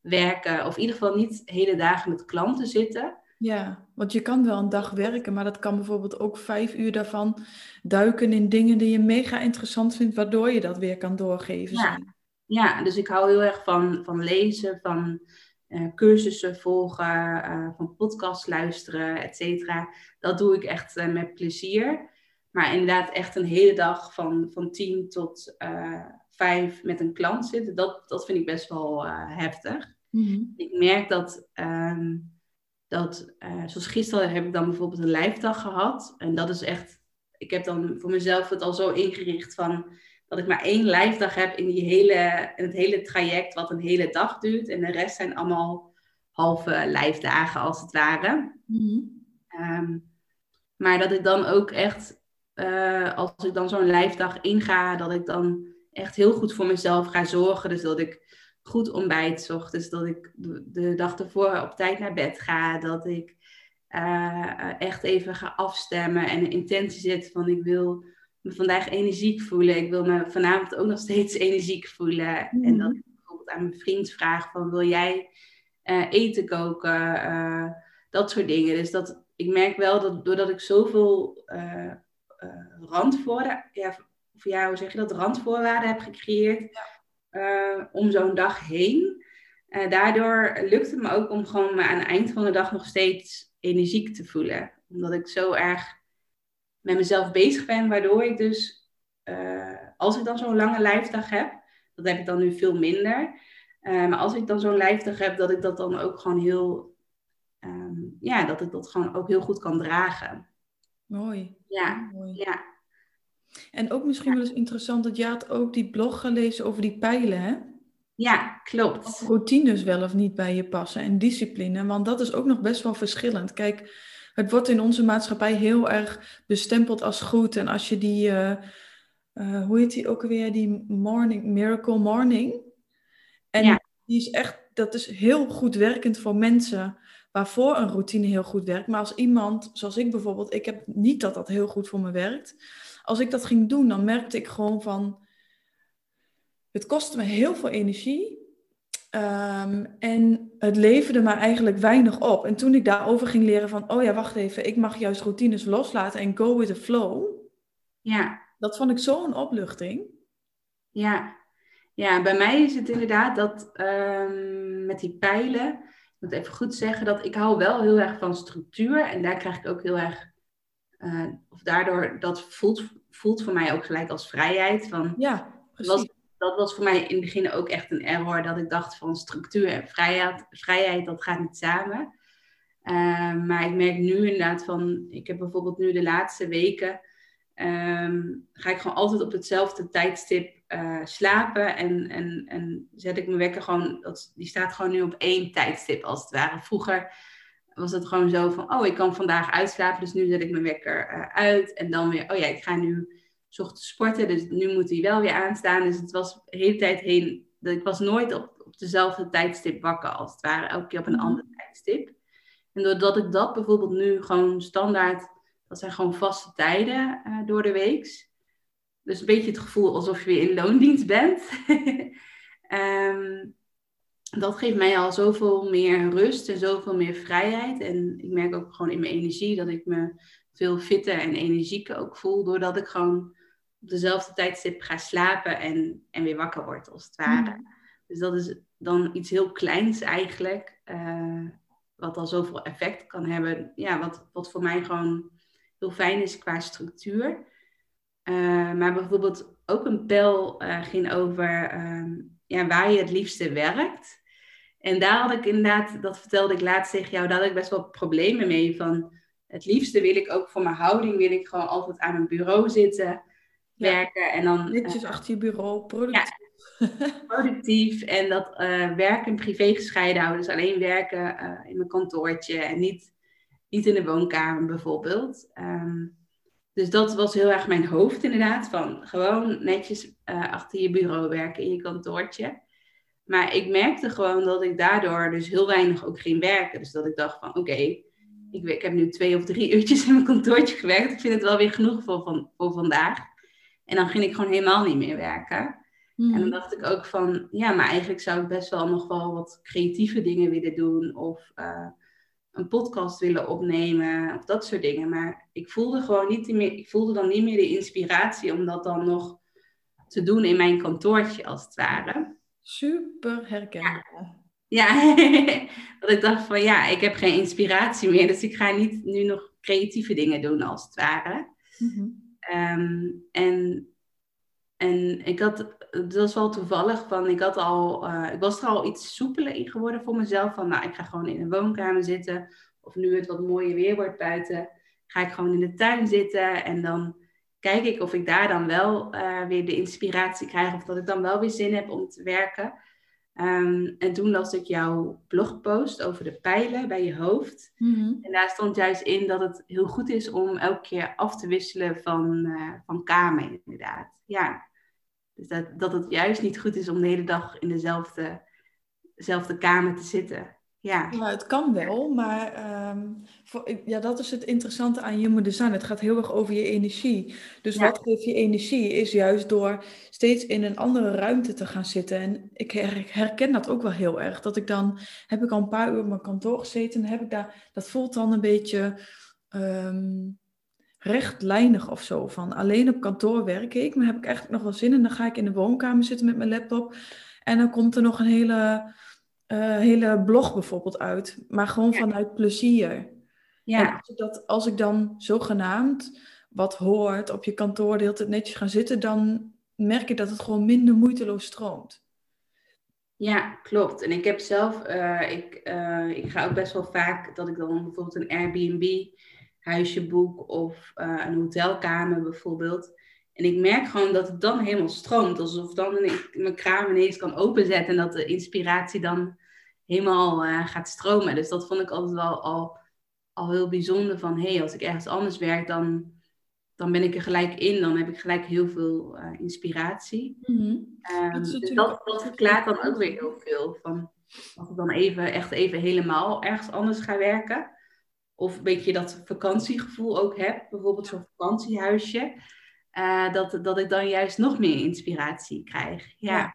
Speaker 2: werken, of in ieder geval niet hele dagen met klanten zitten.
Speaker 1: Ja, want je kan wel een dag werken, maar dat kan bijvoorbeeld ook vijf uur daarvan duiken in dingen die je mega interessant vindt, waardoor je dat weer kan doorgeven.
Speaker 2: Ja, ja dus ik hou heel erg van, van lezen, van uh, cursussen volgen, uh, van podcasts luisteren, et cetera. Dat doe ik echt uh, met plezier. Maar inderdaad, echt een hele dag van, van tien tot vijf met een klant zitten, dat, dat vind ik best wel heftig. Mm Ik merk dat. Um, dat, zoals gisteren heb ik dan bijvoorbeeld een lijfdag gehad. En dat is echt, ik heb dan voor mezelf het al zo ingericht van dat ik maar één lijfdag heb in, die hele, in het hele traject, wat een hele dag duurt. En de rest zijn allemaal halve lijfdagen, als het ware. Mhm. Ehm, maar dat ik dan ook echt, uh, als ik dan zo'n lijfdag inga, dat ik dan echt heel goed voor mezelf ga zorgen. Dus dat ik goed ontbijt ochtends, dat ik de dag ervoor op tijd naar bed ga, dat ik uh, echt even ga afstemmen en een intentie zet van ik wil me vandaag energiek voelen, ik wil me vanavond ook nog steeds energiek voelen. En dat mhm. ik bijvoorbeeld aan mijn vriend vraag van wil jij uh, eten koken, uh, dat soort dingen. Dus dat, ik merk wel dat doordat ik zoveel randvoorwaarden, ja, of ja, hoe zeg je dat, randvoorwaarden heb gecreëerd, ja uh, om zo'n dag heen. Uh, daardoor lukt het me ook om gewoon me aan het eind van de dag nog steeds energiek te voelen. Omdat ik zo erg met mezelf bezig ben, waardoor ik dus, uh, als ik dan zo'n lange lijfdag heb, dat heb ik dan nu veel minder. maar als ik dan zo'n lijfdag heb, dat ik dat dan ook gewoon heel, um, ja, dat ik dat gewoon ook heel goed kan dragen.
Speaker 1: Mooi.
Speaker 2: Ja,
Speaker 1: Mooi.
Speaker 2: ja.
Speaker 1: En ook misschien wel eens interessant dat je had ook die blog gelezen over die pijlen, hè?
Speaker 2: Ja, klopt. Of
Speaker 1: routines wel of niet bij je passen en discipline, want dat is ook nog best wel verschillend. Kijk, het wordt in onze maatschappij heel erg bestempeld als goed. En als je die, uh, uh, hoe heet die ook weer, die morning, Miracle Morning. En ja. die is echt, dat is heel goed werkend voor mensen waarvoor een routine heel goed werkt. Maar als iemand, zoals ik bijvoorbeeld, ik heb niet dat dat heel goed voor me werkt als ik dat ging doen, dan merkte ik gewoon van, het kostte me heel veel energie. Um, en het leverde me eigenlijk weinig op. En toen ik daarover ging leren van, oh ja, wacht even, ik mag juist routines loslaten en go with the flow.
Speaker 2: Ja.
Speaker 1: Dat vond ik zo'n opluchting.
Speaker 2: Ja. ja, bij mij is het inderdaad dat um, met die pijlen, ik moet even goed zeggen, dat ik hou wel heel erg van structuur. En daar krijg ik ook heel erg uh, of daardoor, dat voelt, voelt voor mij ook gelijk als vrijheid. Van,
Speaker 1: ja,
Speaker 2: precies. Was, dat was voor mij in het begin ook echt een error, dat ik dacht van structuur en vrijheid, vrijheid dat gaat niet samen. Uh, maar ik merk nu inderdaad van, ik heb bijvoorbeeld nu de laatste weken, um, ga ik gewoon altijd op hetzelfde tijdstip uh, slapen en, en, en zet ik mijn wekker gewoon, dat, die staat gewoon nu op één tijdstip als het ware. Vroeger was het gewoon zo van, oh, ik kan vandaag uitslapen, dus nu zet ik mijn wekker uh, uit. En dan weer, oh ja, ik ga nu ochtends sporten, dus nu moet hij wel weer aanstaan. Dus het was de hele tijd heen, ik was nooit op, op dezelfde tijdstip wakker, als het ware, elke keer op een mhm. ander tijdstip. En doordat ik dat bijvoorbeeld nu gewoon standaard, dat zijn gewoon vaste tijden uh, door de week. Dus een beetje het gevoel alsof je weer in loondienst bent. um, dat geeft mij al zoveel meer rust en zoveel meer vrijheid. En ik merk ook gewoon in mijn energie dat ik me veel fitter en energieker ook voel. Doordat ik gewoon op dezelfde tijdstip ga slapen en, en weer wakker word, als het ware. Mm. Dus dat is dan iets heel kleins eigenlijk. Uh, wat al zoveel effect kan hebben. Ja, wat, wat voor mij gewoon heel fijn is qua structuur. Uh, maar bijvoorbeeld ook een pijl uh, ging over ehm, ja, waar je het liefste werkt. En daar had ik inderdaad, dat vertelde ik laatst tegen jou, daar had ik best wel problemen mee. Van het liefste wil ik ook voor mijn houding, wil ik gewoon altijd aan een bureau zitten. Werken. En dan,
Speaker 1: Netjes achter je bureau, productief.
Speaker 2: productief en dat uh, werk en privé gescheiden houden. Dus alleen werken in mijn kantoortje en niet, niet in de woonkamer bijvoorbeeld. Ehm, dus dat was heel erg mijn hoofd inderdaad. Van gewoon netjes achter je bureau werken in je kantoortje. Maar ik merkte gewoon dat ik daardoor dus heel weinig ook ging werken. Dus dat ik dacht van oké, ik, ik, heb nu twee of drie uurtjes in mijn kantoortje gewerkt. Ik vind het wel weer genoeg voor, van, voor vandaag. En dan ging ik gewoon helemaal niet meer werken. En dan hmm. dacht ik ook van, ja, maar eigenlijk zou ik best wel nog wel wat creatieve dingen willen doen. Of uh, een podcast willen opnemen. Of dat soort dingen. Maar ik voelde gewoon niet meer, ik voelde dan niet meer de inspiratie om dat dan nog te doen in mijn kantoortje als het ware.
Speaker 1: Super herkenbaar.
Speaker 2: Ja, dat ik dacht van ja, ik heb geen inspiratie meer, dus ik ga niet nu nog creatieve dingen doen als het ware. Mhm. Ehm, en, en ik had, dat was wel toevallig, van ik had al, uh, ik was er al iets soepeler in geworden voor mezelf. Van nou, ik ga gewoon in een woonkamer zitten. Of nu het wat mooier weer wordt buiten, ga ik gewoon in de tuin zitten. En dan kijk ik of ik daar dan wel uh, weer de inspiratie krijg. Of dat ik dan wel weer zin heb om te werken. Um, en toen las ik jouw blogpost over de pijlen bij je hoofd. Mhm. En daar stond juist in dat het heel goed is om elke keer af te wisselen van, uh, van kamer, inderdaad. Ja. Dus dat, dat het juist niet goed is om de hele dag in dezelfde, dezelfde kamer te zitten. Ja.
Speaker 1: ja, het kan wel, maar ehm, voor, ja, dat is het interessante aan human design. Het gaat heel erg over je energie. Dus wat geeft je energie is juist door steeds in een andere ruimte te gaan zitten. En ik herken dat ook wel heel erg. Dat ik dan, heb ik al een paar uur op mijn kantoor gezeten, heb ik daar, dat voelt dan een beetje um, rechtlijnig of zo. Van alleen op kantoor werk ik, maar heb ik echt nog wel zin en dan ga ik in de woonkamer zitten met mijn laptop. En dan komt er nog een hele uh, hele blog bijvoorbeeld uit, maar gewoon vanuit plezier. Ja. Als ik, dat, als ik dan zogenaamd wat hoort op je kantoor de hele tijd netjes gaan zitten, dan merk ik dat het gewoon minder moeiteloos stroomt.
Speaker 2: Ja, klopt. En ik heb zelf, uh, ik, uh, ik ga ook best wel vaak dat ik dan bijvoorbeeld een Airbnb huisje boek of een hotelkamer bijvoorbeeld. En ik merk gewoon dat het dan helemaal stroomt. Alsof dan ik mijn kraam ineens kan openzetten en dat de inspiratie dan helemaal uh, gaat stromen. Dus dat vond ik altijd wel al, al heel bijzonder. Van hé, hey, als ik ergens anders werk, dan, dan ben ik er gelijk in. Dan heb ik gelijk heel veel uh, inspiratie. Mm dat, dus dat, dat verklaart dan ook weer heel veel. Van, als ik dan even, echt even helemaal ergens anders ga werken. Of een beetje dat vakantiegevoel ook heb. Bijvoorbeeld zo'n vakantiehuisje. Uh, dat, dat ik dan juist nog meer inspiratie krijg. Ja. ja.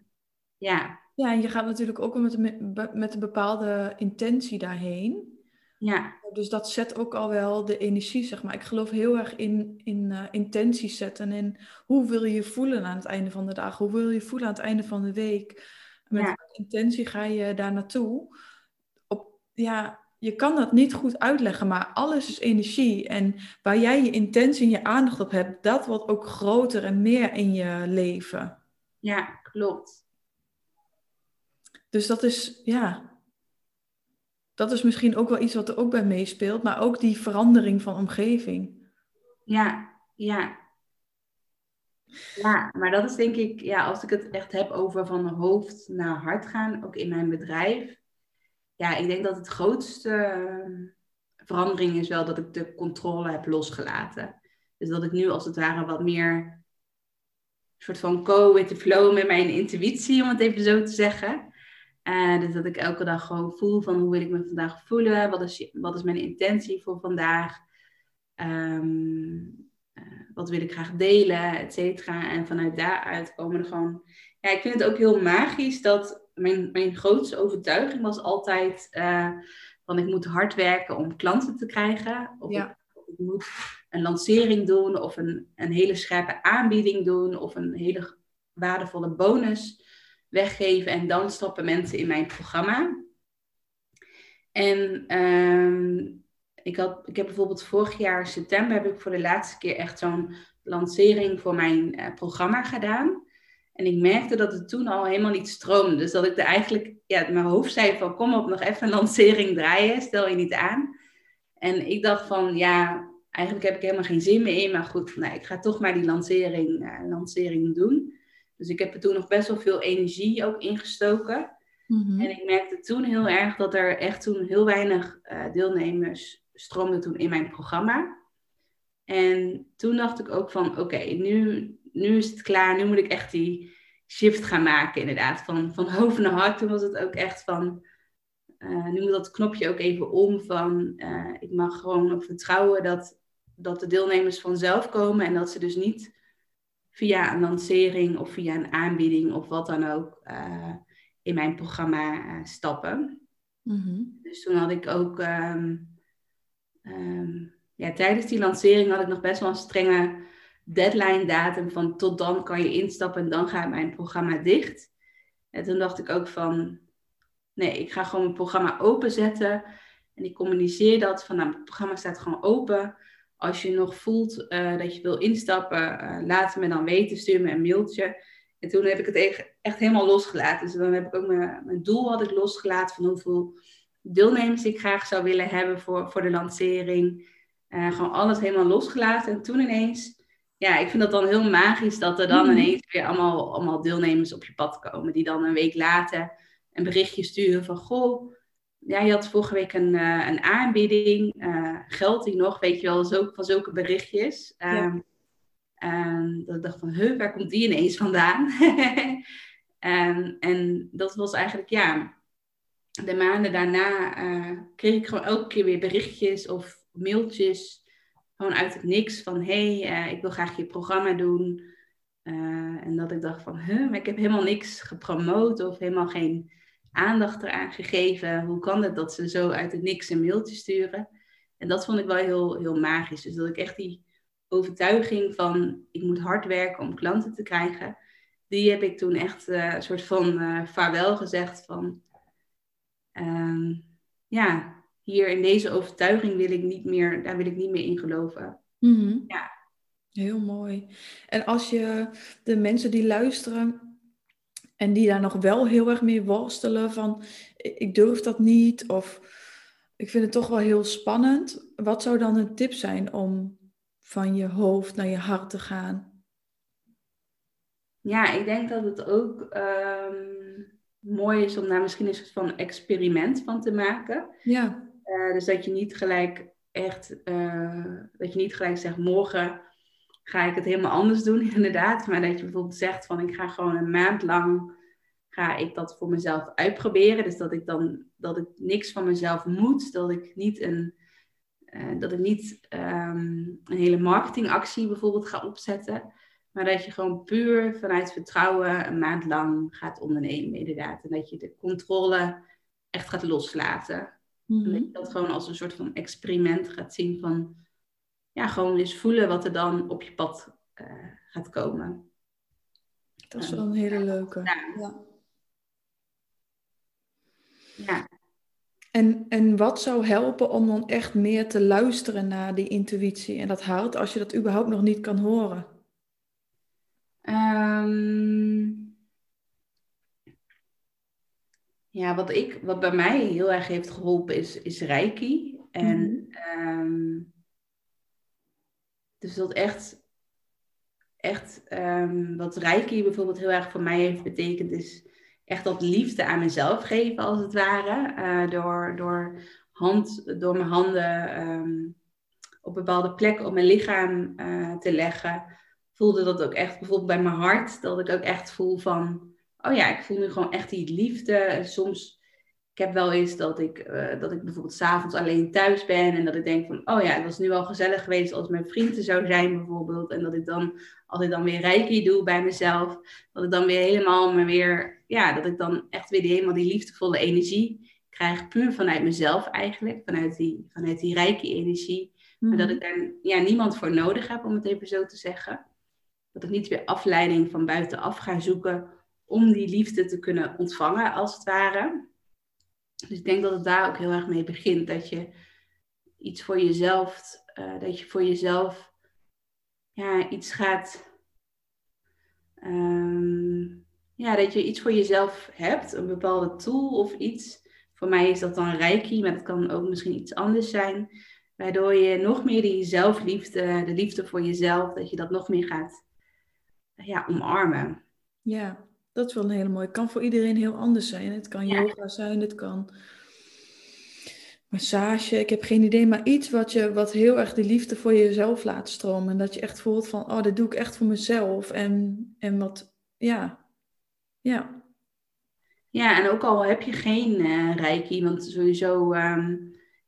Speaker 2: ja.
Speaker 1: Ja, en je gaat natuurlijk ook met een, met een bepaalde intentie daarheen.
Speaker 2: Ja.
Speaker 1: Dus dat zet ook al wel de energie, zeg maar. Ik geloof heel erg in, in uh, intenties zetten. En hoe wil je je voelen aan het einde van de dag? Hoe wil je je voelen aan het einde van de week? Met ja. intentie ga je daar naartoe. Op, ja, je kan dat niet goed uitleggen, maar alles is energie. En waar jij je intentie en je aandacht op hebt, dat wordt ook groter en meer in je leven.
Speaker 2: Ja, klopt.
Speaker 1: Dus dat is, ja, dat is misschien ook wel iets wat er ook bij meespeelt, maar ook die verandering van omgeving.
Speaker 2: Ja, ja. Ja, maar dat is denk ik, ja, als ik het echt heb over van hoofd naar hart gaan, ook in mijn bedrijf. Ja, ik denk dat het grootste ehm, verandering is wel dat ik de controle heb losgelaten. Dus dat ik nu als het ware wat meer soort van go with the flow met mijn intuïtie, om het even zo te zeggen. Uh, dus dat ik elke dag gewoon voel van hoe wil ik me vandaag voelen, wat is, wat is mijn intentie voor vandaag, um, uh, wat wil ik graag delen, et cetera. En vanuit daaruit komen er gewoon, ja, ik vind het ook heel magisch dat mijn, mijn grootste overtuiging was altijd uh, van ik moet hard werken om klanten te krijgen. Of, ik, of ik moet een lancering doen of een, een hele scherpe aanbieding doen of een hele waardevolle bonus weggeven en dan stappen mensen in mijn programma. En ehm, ik, had, ik heb bijvoorbeeld vorig jaar september heb ik voor de laatste keer echt zo'n lancering voor mijn uh, programma gedaan. En ik merkte dat het toen al helemaal niet stroomde. Dus dat ik er eigenlijk, ja, mijn hoofd zei van kom op, nog even een lancering draaien, stel je niet aan. En ik dacht van ja, eigenlijk heb ik helemaal geen zin meer in. Maar goed, nee, ik ga toch maar die lancering, uh, lancering doen. Dus ik heb er toen nog best wel veel energie ook ingestoken. Mm En ik merkte toen heel erg dat er echt toen heel weinig uh, deelnemers stroomden toen in mijn programma. En toen dacht ik ook van, oké, nu, nu is het klaar. Nu moet ik echt die shift gaan maken inderdaad. Van, van hoofd naar hart. Toen was het ook echt van, uh, nu moet dat knopje ook even om van, uh, ik mag gewoon op vertrouwen dat, dat de deelnemers vanzelf komen. En dat ze dus niet via een lancering of via een aanbieding of wat dan ook uh, in mijn programma stappen. Mm-hmm. Dus toen had ik ook... Um, um, ja, tijdens die lancering had ik nog best wel een strenge deadline datum van tot dan kan je instappen en dan gaat mijn programma dicht. En toen dacht ik ook van, nee, ik ga gewoon mijn programma openzetten. En ik communiceer dat van, nou, het programma staat gewoon open. Als je nog voelt uh, dat je wil instappen, uh, laat me dan weten, stuur me een mailtje. En toen heb ik het echt, helemaal losgelaten. Dus dan heb ik ook mijn, mijn doel had ik losgelaten van hoeveel deelnemers ik graag zou willen hebben voor, voor de lancering. Uh, gewoon alles helemaal losgelaten. En toen ineens, ja, ik vind dat dan heel magisch dat er dan mhm. ineens weer allemaal, allemaal deelnemers op je pad komen. Die dan een week later een berichtje sturen van, goh, ja, je had vorige week een, uh, een aanbieding. Uh, geldt die nog? Weet je wel, zo, van zulke berichtjes. Um, dat ik dacht van, huh, waar komt die ineens vandaan? um, en dat was eigenlijk, ja, de maanden daarna kreeg ik gewoon elke keer weer berichtjes of mailtjes gewoon uit het niks van hey, uh, ik wil graag je programma doen. Uh, en dat ik dacht van, huh, maar ik heb helemaal niks gepromoot of helemaal geen aandacht eraan gegeven. Hoe kan het dat ze zo uit het niks een mailtje sturen? En dat vond ik wel heel, heel magisch. Dus dat ik echt die overtuiging van ik moet hard werken om klanten te krijgen, die heb ik toen echt uh, een soort van vaarwel gezegd van ehm, ja, hier in deze overtuiging wil ik niet meer, daar wil ik niet meer in geloven.
Speaker 1: Mhm. Ja. Heel mooi. En als je de mensen die luisteren en die daar nog wel heel erg mee worstelen van ik durf dat niet of ik vind het toch wel heel spannend. Wat zou dan een tip zijn om van je hoofd naar je hart te gaan?
Speaker 2: Ja, ik denk dat het ook ehm, mooi is om daar misschien een soort van experiment van te maken. Ja. Uh, dus dat je niet gelijk echt, uh, dat je niet gelijk zegt, morgen ga ik het helemaal anders doen, inderdaad. Maar dat je bijvoorbeeld zegt van, ik ga gewoon een maand lang, ga ik dat voor mezelf uitproberen. Dus dat ik dan, dat ik niks van mezelf moet, dat ik niet een, uh, dat ik niet um, een hele marketingactie bijvoorbeeld ga opzetten. Maar dat je gewoon puur vanuit vertrouwen een maand lang gaat ondernemen, inderdaad. En dat je de controle echt gaat loslaten. Mm Dat je dat gewoon als een soort van experiment gaat zien van, ja, gewoon eens voelen wat er dan op je pad uh, gaat komen.
Speaker 1: Dat is wel een hele leuke. Ja. ja. En, en wat zou helpen om dan echt meer te luisteren naar die intuïtie en dat hart, als je dat überhaupt nog niet kan horen? Um,
Speaker 2: Ja, wat, ik, wat bij mij heel erg heeft geholpen is, is Reiki. En mm dus dat echt, echt um, wat Reiki bijvoorbeeld heel erg voor mij heeft betekend, is echt dat liefde aan mezelf geven, als het ware. Uh, door, door, hand, door mijn handen um, op bepaalde plekken op mijn lichaam uh, te leggen. Voelde dat ook echt bijvoorbeeld bij mijn hart, dat ik ook echt voel van oh ja, ik voel nu gewoon echt die liefde. soms, ik heb wel eens dat ik, uh, dat ik bijvoorbeeld s'avonds alleen thuis ben en dat ik denk van, oh ja, het was nu wel gezellig geweest als mijn vrienden zou zijn bijvoorbeeld. En dat ik dan, als ik dan weer reiki doe bij mezelf, dat ik dan weer helemaal me weer, ja, dat ik dan echt weer die, helemaal die liefdevolle energie krijg, puur vanuit mezelf eigenlijk, vanuit die, vanuit die reiki-energie. Maar dat mhm. ik daar ja, niemand voor nodig heb, om het even zo te zeggen. Dat ik niet weer afleiding van buitenaf ga zoeken om die liefde te kunnen ontvangen, als het ware. Dus ik denk dat het daar ook heel erg mee begint. Dat je iets voor jezelf, uh, dat je voor jezelf ja, iets gaat. Um, ja, dat je iets voor jezelf hebt, een bepaalde tool of iets. Voor mij is dat dan reiki, maar het kan ook misschien iets anders zijn. Waardoor je nog meer die zelfliefde, de liefde voor jezelf, dat je dat nog meer gaat ja, omarmen.
Speaker 1: Ja, dat is wel een hele mooie. Het kan voor iedereen heel anders zijn. Het kan yoga zijn, het kan massage. Ik heb geen idee, maar iets wat, je, wat heel erg de liefde voor jezelf laat stromen. En dat je echt voelt van, oh, dat doe ik echt voor mezelf. En, en wat, ja, ja.
Speaker 2: Ja, en ook al heb je geen uh, reiki, want sowieso... Ehm,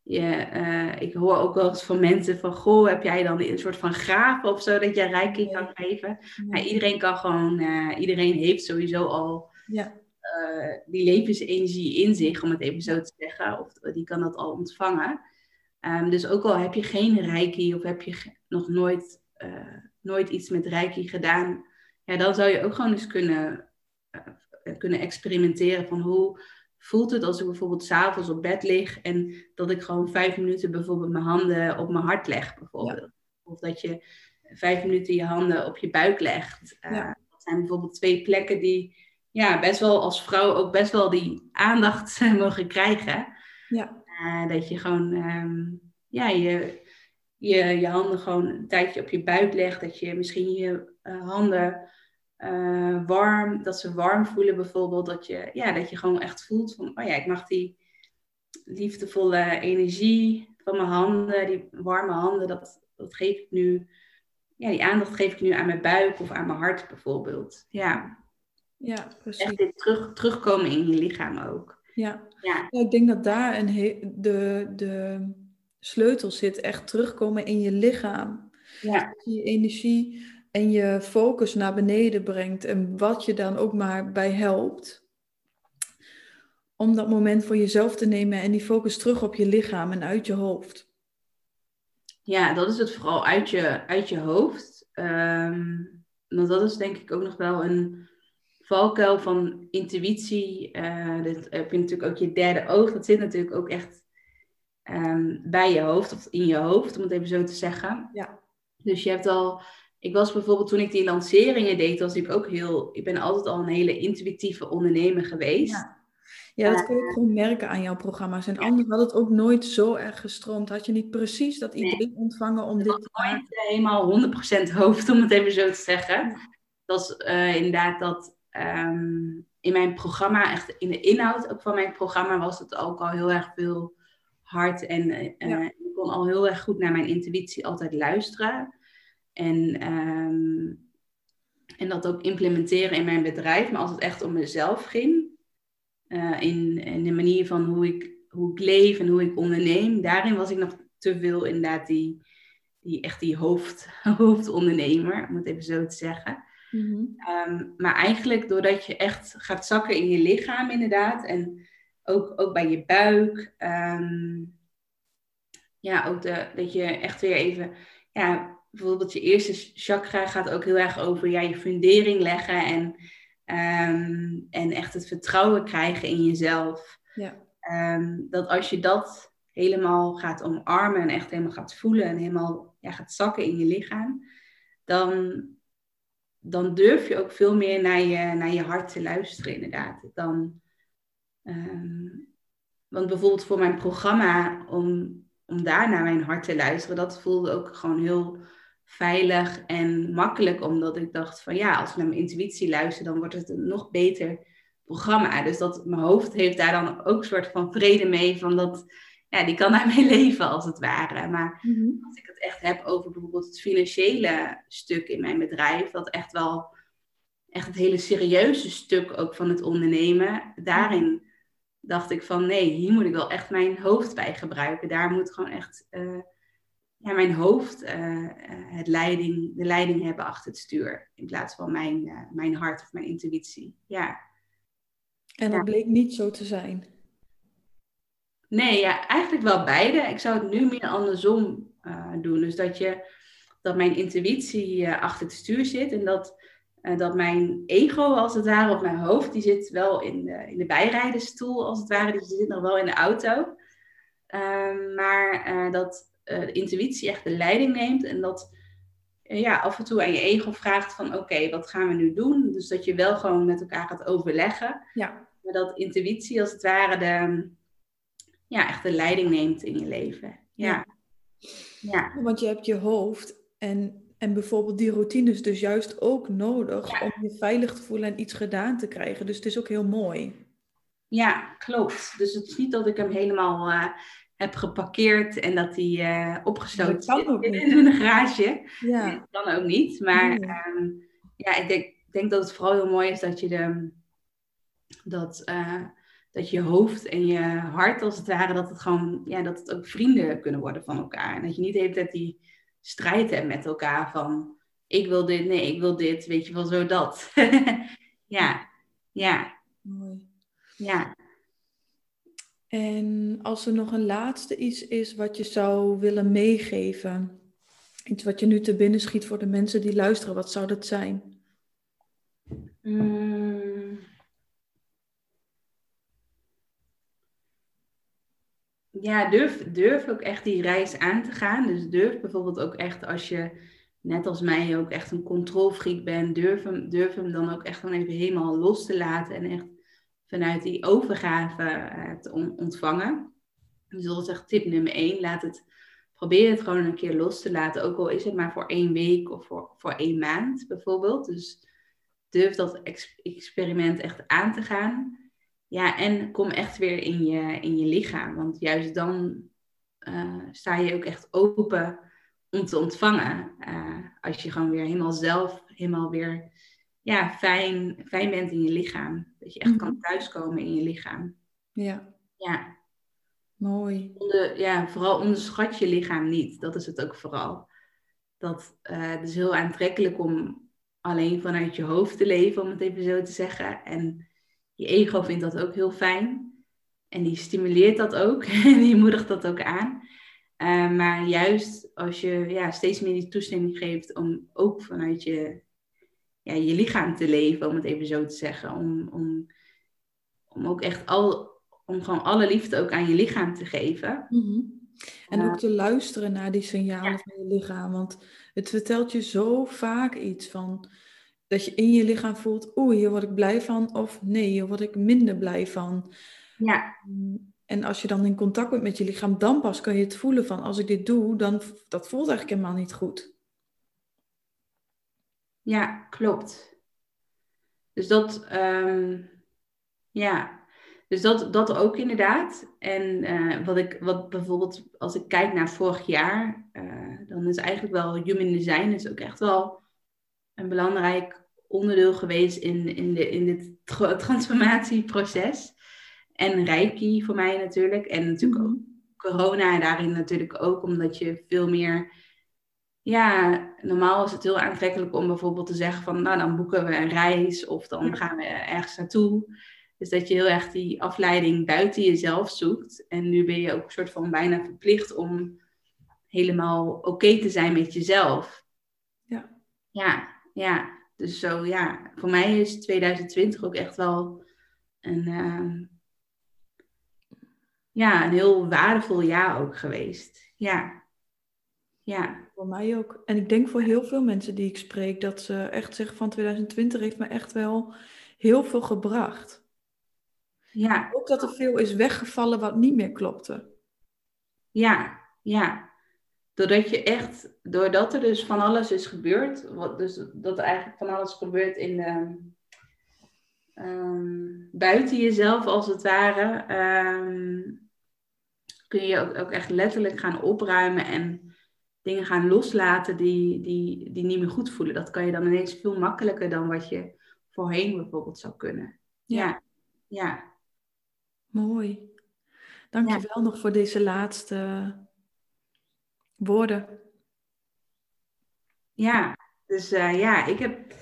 Speaker 2: je, uh, ik hoor ook wel eens van mensen van, goh, heb jij dan een soort van graven of zo dat je reiki kan geven? Maar iedereen kan gewoon, uh, iedereen heeft sowieso al ja. uh, die levensenergie in zich, om het even zo te zeggen. Of die kan dat al ontvangen. Um, dus ook al heb je geen reiki of heb je nog nooit, nooit iets met reiki gedaan, ja, dan zou je ook gewoon eens kunnen, kunnen experimenteren van hoe voelt het als ik bijvoorbeeld s'avonds op bed lig en dat ik gewoon vijf minuten bijvoorbeeld mijn handen op mijn hart leg, bijvoorbeeld. Of dat je vijf minuten je handen op je buik legt. Uh, Dat zijn bijvoorbeeld twee plekken die ja, best wel als vrouw ook best wel die aandacht mogen krijgen. Ja. Uh, dat je gewoon um, ja, je, je, je handen gewoon een tijdje op je buik legt. Dat je misschien je uh, handen uh, warm, dat ze warm voelen bijvoorbeeld. Dat je, ja, dat je gewoon echt voelt van, oh ja, ik mag die liefdevolle energie van mijn handen, die warme handen, dat, dat geef ik nu, ja, die aandacht geef ik nu aan mijn buik of aan mijn hart bijvoorbeeld. Ja,
Speaker 1: ja precies.
Speaker 2: Echt dit terug, terugkomen in je lichaam ook.
Speaker 1: Ja, ja. ik denk dat daar een de, de sleutel zit, echt terugkomen in je lichaam. Ja. Je energie en je focus naar beneden brengt en wat je dan ook maar bij helpt. Om dat moment voor jezelf te nemen en die focus terug op je lichaam en uit je hoofd.
Speaker 2: Ja, dat is het vooral uit je, uit je hoofd. Um, want dat is denk ik ook nog wel een valkuil van intuïtie. Uh, dat heb je natuurlijk ook je derde oog. Dat zit natuurlijk ook echt um, bij je hoofd of in je hoofd, om het even zo te zeggen. Ja. Dus je hebt al ik was bijvoorbeeld toen ik die lanceringen deed, was ik ook heel. Ik ben altijd al een hele intuïtieve ondernemer geweest.
Speaker 1: Ja. Ja, dat kun je gewoon merken aan jouw programma's. En anders had het ook nooit zo erg gestroomd. Had je niet precies dat idee ontvangen om dit te
Speaker 2: maken? Nooit helemaal 100% hoofd, om het even zo te zeggen. Dat is uh, inderdaad dat um, in mijn programma, echt in de inhoud ook van mijn programma, was het ook al heel erg veel hard. En uh, ik kon al heel erg goed naar mijn intuïtie altijd luisteren. En, ehm, en dat ook implementeren in mijn bedrijf. Maar als het echt om mezelf ging, uh, in, in de manier van hoe ik, hoe ik leef en hoe ik onderneem, daarin was ik nog te veel inderdaad die, die echt die hoofd, hoofdondernemer, om het even zo te zeggen. Mhm. Ehm, maar eigenlijk doordat je echt gaat zakken in je lichaam inderdaad en ook, ook bij je buik. Um, ja, ook de, dat je echt weer even ja, bijvoorbeeld je eerste chakra gaat ook heel erg over ja, je fundering leggen en, ehm, en echt het vertrouwen krijgen in jezelf. Ja. Ehm, dat als je dat helemaal gaat omarmen en echt helemaal gaat voelen en helemaal ja, gaat zakken in je lichaam, dan, dan durf je ook veel meer naar je, naar je hart te luisteren, inderdaad. Dan, ehm, want bijvoorbeeld voor mijn programma, om, om daar naar mijn hart te luisteren, dat voelde ook gewoon heel veilig en makkelijk, omdat ik dacht van ja, als ik naar mijn intuïtie luister, dan wordt het een nog beter programma. Dus dat mijn hoofd heeft daar dan ook een soort van vrede mee, van dat, ja, die kan daarmee leven als het ware. Maar mhm. als ik het echt heb over bijvoorbeeld het financiële stuk in mijn bedrijf, dat echt wel echt het hele serieuze stuk ook van het ondernemen, daarin dacht ik van nee, hier moet ik wel echt mijn hoofd bij gebruiken. Daar moet gewoon echt uh, ja, mijn hoofd uh, het leiding, de leiding hebben achter het stuur. In plaats van mijn, uh, mijn hart of mijn intuïtie. Ja.
Speaker 1: En dat bleek niet zo te zijn.
Speaker 2: Nee, ja, eigenlijk wel beide. Ik zou het nu meer andersom doen. Dus dat, je, dat mijn intuïtie achter het stuur zit. En dat, dat mijn ego, als het ware, of mijn hoofd, die zit wel in de, in de bijrijdenstoel, als het ware. Dus die zit nog wel in de auto. Ehm, maar dat uh, de intuïtie echt de leiding neemt en dat uh, ja, af en toe aan je ego vraagt van oké, wat gaan we nu doen? Dus dat je wel gewoon met elkaar gaat overleggen. Ja. Maar dat intuïtie als het ware de, ja, echt de leiding neemt in je leven. Ja. ja.
Speaker 1: Want je hebt je hoofd en, en bijvoorbeeld die routines dus juist ook nodig om je veilig te voelen en iets gedaan te krijgen. Dus het is ook heel mooi.
Speaker 2: Ja, klopt. Dus het is niet dat ik hem helemaal uh, heb geparkeerd en dat hij uh, opgesloten zit in een garage. Ja. Dat kan ook niet. Maar ehm, ja, ik denk, denk dat het vooral heel mooi is dat je de, dat, uh, dat je hoofd en je hart als het ware, dat het gewoon, ja, dat het ook vrienden kunnen worden van elkaar. En dat je niet de hele tijd die strijd hebt met elkaar van ik wil dit, nee, ik wil dit, weet je wel, zo dat. ja, ja.
Speaker 1: Mooi.
Speaker 2: Ja.
Speaker 1: En als er nog een laatste iets is wat je zou willen meegeven, iets wat je nu te binnen schiet voor de mensen die luisteren, wat zou dat zijn?
Speaker 2: Mm. Ja, durf, durf ook echt die reis aan te gaan. Dus durf bijvoorbeeld ook echt als je, net als mij, ook echt een controlfreak bent, durf hem, durf hem dan ook echt gewoon even helemaal los te laten en echt vanuit die overgave uh, te ontvangen. Dus dat is echt tip nummer één. Laat het, probeer het gewoon een keer los te laten. Ook al is het maar voor één week of voor, voor één maand bijvoorbeeld. Dus durf dat experiment echt aan te gaan. Ja, en kom echt weer in je, in je lichaam. Want juist dan uh, sta je ook echt open om te ontvangen. Uh, als je gewoon weer helemaal zelf, helemaal weer ja, fijn, fijn bent in je lichaam. Dat je echt kan mhm. thuiskomen in je lichaam.
Speaker 1: Ja.
Speaker 2: Ja.
Speaker 1: Mooi.
Speaker 2: Onder, ja, vooral onderschat je lichaam niet. Dat is het ook vooral. Dat, uh, het is heel aantrekkelijk om alleen vanuit je hoofd te leven, om het even zo te zeggen. En je ego vindt dat ook heel fijn. En die stimuleert dat ook. en die moedigt dat ook aan. Uh, maar juist als je ja, steeds meer die toestemming geeft om ook vanuit je ja, je lichaam te leven, om het even zo te zeggen. Om, om, om ook echt al, om gewoon alle liefde ook aan je lichaam te geven.
Speaker 1: Mhm. En ook te luisteren naar die signalen van je lichaam. Want het vertelt je zo vaak iets van dat je in je lichaam voelt, oeh, hier word ik blij van, of nee, hier word ik minder blij van.
Speaker 2: Ja.
Speaker 1: En als je dan in contact bent met je lichaam, dan pas kan je het voelen van, als ik dit doe, dan dat voelt eigenlijk helemaal niet goed.
Speaker 2: Ja, klopt. Dus dat, ehm, ja, dus dat, dat ook inderdaad. En uh, wat ik, wat bijvoorbeeld, als ik kijk naar vorig jaar, uh, dan is eigenlijk wel human design is ook echt wel een belangrijk onderdeel geweest in, in, de, in dit transformatieproces. En Reiki voor mij natuurlijk. En natuurlijk ook corona daarin natuurlijk ook, omdat je veel meer ja, normaal is het heel aantrekkelijk om bijvoorbeeld te zeggen van, nou dan boeken we een reis of dan gaan we ergens naartoe. Dus dat je heel erg die afleiding buiten jezelf zoekt. En nu ben je ook een soort van bijna verplicht om helemaal oké te zijn met jezelf.
Speaker 1: Ja.
Speaker 2: Ja, ja. Dus zo ja, voor mij is 2020 ook echt wel een, uh, ja, een heel waardevol jaar ook geweest. Ja. Ja.
Speaker 1: Voor mij ook. En ik denk voor heel veel mensen die ik spreek, dat ze echt zeggen van 2020 heeft me echt wel heel veel gebracht.
Speaker 2: Ja.
Speaker 1: Ook dat er veel is weggevallen wat niet meer klopte.
Speaker 2: Ja, ja. Doordat je echt, doordat er dus van alles is gebeurd, wat, dus dat er eigenlijk van alles gebeurt in de, um, buiten jezelf als het ware, um, kun je ook, ook echt letterlijk gaan opruimen en dingen gaan loslaten die, die, die niet meer goed voelen. Dat kan je dan ineens veel makkelijker dan wat je voorheen bijvoorbeeld zou kunnen. Ja. Ja.
Speaker 1: Mooi. Dank je wel nog voor deze laatste woorden.
Speaker 2: Ja, dus uh, ja, ik heb.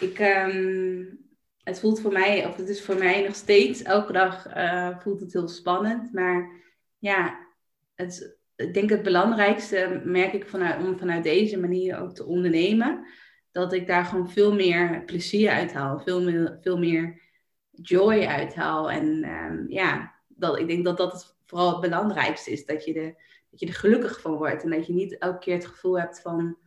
Speaker 2: Ik, um, het voelt voor mij, of het is voor mij nog steeds, elke dag uh, voelt het heel spannend. Maar ja, het, ik denk het belangrijkste merk ik vanuit, om vanuit deze manier ook te ondernemen. Dat ik daar gewoon veel meer plezier uit haal. Veel meer, veel meer joy uithaal. En um, ja, dat, ik denk dat dat het vooral het belangrijkste is. Dat je, de, dat je er gelukkig van wordt. En dat je niet elke keer het gevoel hebt van...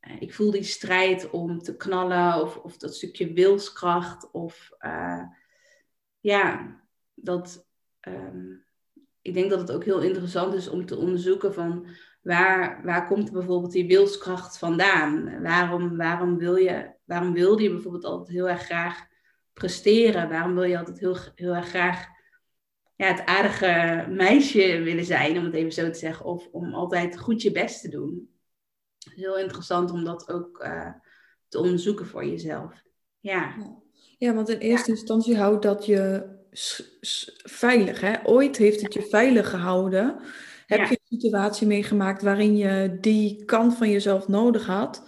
Speaker 2: Uh, ik voel die strijd om te knallen. Of, of dat stukje wilskracht. Of uh, ja, dat... Um, ik denk dat het ook heel interessant is om te onderzoeken van waar, waar komt bijvoorbeeld die wilskracht vandaan? Waarom, waarom, wil je, waarom wilde je bijvoorbeeld altijd heel erg graag presteren? Waarom wil je altijd heel, heel erg graag ja, het aardige meisje willen zijn, om het even zo te zeggen, of om altijd goed je best te doen? Heel interessant om dat ook uh, te onderzoeken voor jezelf. Ja.
Speaker 1: Ja, want in eerste instantie houdt dat je veilig. Hè? Ooit heeft het je veilig gehouden. Heb je een situatie meegemaakt waarin je die kant van jezelf nodig had.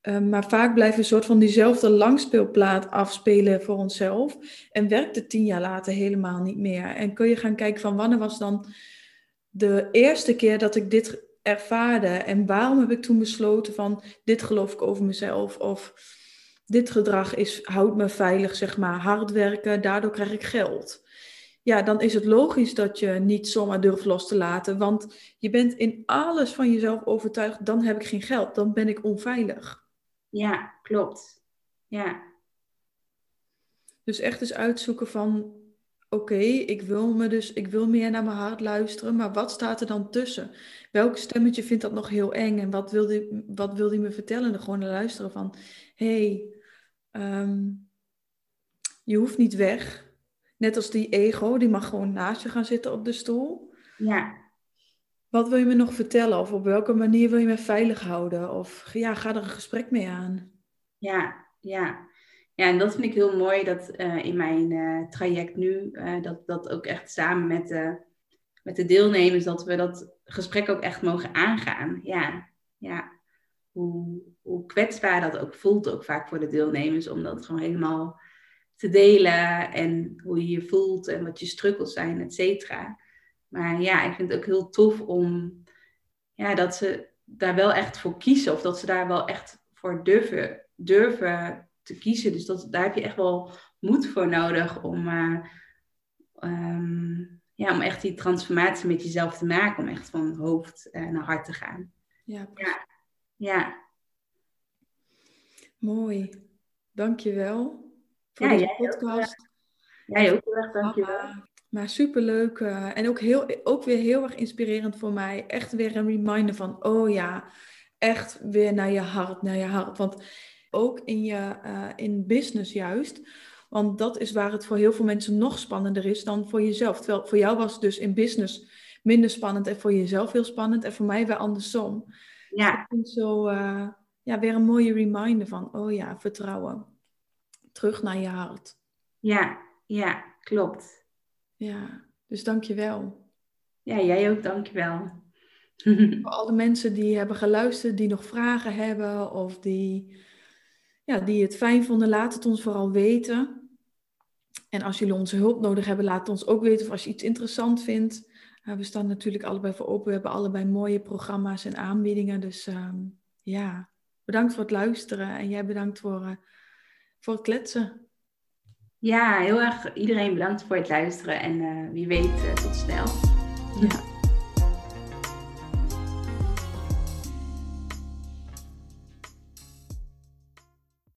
Speaker 1: Ehm, maar vaak blijven we een soort van diezelfde langspeelplaat afspelen voor onszelf. En werkt het tien jaar later helemaal niet meer. En kun je gaan kijken van wanneer was dan de eerste keer dat ik dit ervaarde. En waarom heb ik toen besloten van dit geloof ik over mezelf. Of dit gedrag is, houdt me veilig, zeg maar. Hard werken, daardoor krijg ik geld ja, dan is het logisch dat je niet zomaar durft los te laten. Want je bent in alles van jezelf overtuigd, dan heb ik geen geld, dan ben ik onveilig.
Speaker 2: Ja, klopt. Ja.
Speaker 1: Dus echt eens uitzoeken van, oké, ik wil me dus, ik wil meer naar mijn hart luisteren, maar wat staat er dan tussen? Welk stemmetje vindt dat nog heel eng en wat wil die, wat wil die me vertellen? En gewoon naar luisteren van, hé, hey, ehm, je hoeft niet weg. Net als die ego, die mag gewoon naast je gaan zitten op de stoel.
Speaker 2: Ja.
Speaker 1: Wat wil je me nog vertellen? Of op welke manier wil je me veilig houden? Of ja, ga er een gesprek mee aan.
Speaker 2: Ja, ja. Ja, en dat vind ik heel mooi dat uh, in mijn uh, traject nu, uh, dat, dat ook echt samen met de, met de deelnemers, dat we dat gesprek ook echt mogen aangaan. Ja, ja. Hoe, kwetsbaar dat ook voelt, ook vaak voor de deelnemers, om dat gewoon helemaal te delen en hoe je je voelt en wat je struggles zijn, et cetera. Maar ja, ik vind het ook heel tof om ja, dat ze daar wel echt voor kiezen of dat ze daar wel echt voor durven, durven te kiezen. Dus dat, daar heb je echt wel moed voor nodig om, uh, um, ja, om echt die transformatie met jezelf te maken, om echt van hoofd uh, naar hart te gaan.
Speaker 1: Ja,
Speaker 2: ja. ja.
Speaker 1: Mooi. Dankjewel voor ja, deze podcast.
Speaker 2: Jij ook heel erg, dankjewel.
Speaker 1: Maar superleuk uh, en ook, heel, ook weer heel erg inspirerend voor mij. Echt weer een reminder van, oh ja, echt weer naar je hart, naar je hart. Want ook in je uh, in business juist. Want dat is waar het voor heel veel mensen nog spannender is dan voor jezelf. Terwijl voor jou was het dus in business minder spannend en voor jezelf heel spannend. En voor mij weer andersom.
Speaker 2: Ja.
Speaker 1: Dus ik vind zo uh, ja, weer een mooie reminder van, oh ja, vertrouwen terug naar je hart.
Speaker 2: Ja, ja, klopt.
Speaker 1: Ja, dus dank je wel.
Speaker 2: Ja, jij ook, dank je wel.
Speaker 1: Voor alle mensen die hebben geluisterd, die nog vragen hebben of die, ja, die het fijn vonden, laat het ons vooral weten. En als jullie onze hulp nodig hebben, laat het ons ook weten of als je iets interessant vindt. Uh, we staan natuurlijk allebei voor open. We hebben allebei mooie programma's en aanbiedingen. Dus uh, ja, bedankt voor het luisteren. En jij bedankt voor uh, voor het kletsen.
Speaker 2: Ja, heel erg iedereen bedankt voor het luisteren en uh, wie weet uh, tot snel.
Speaker 1: Ja.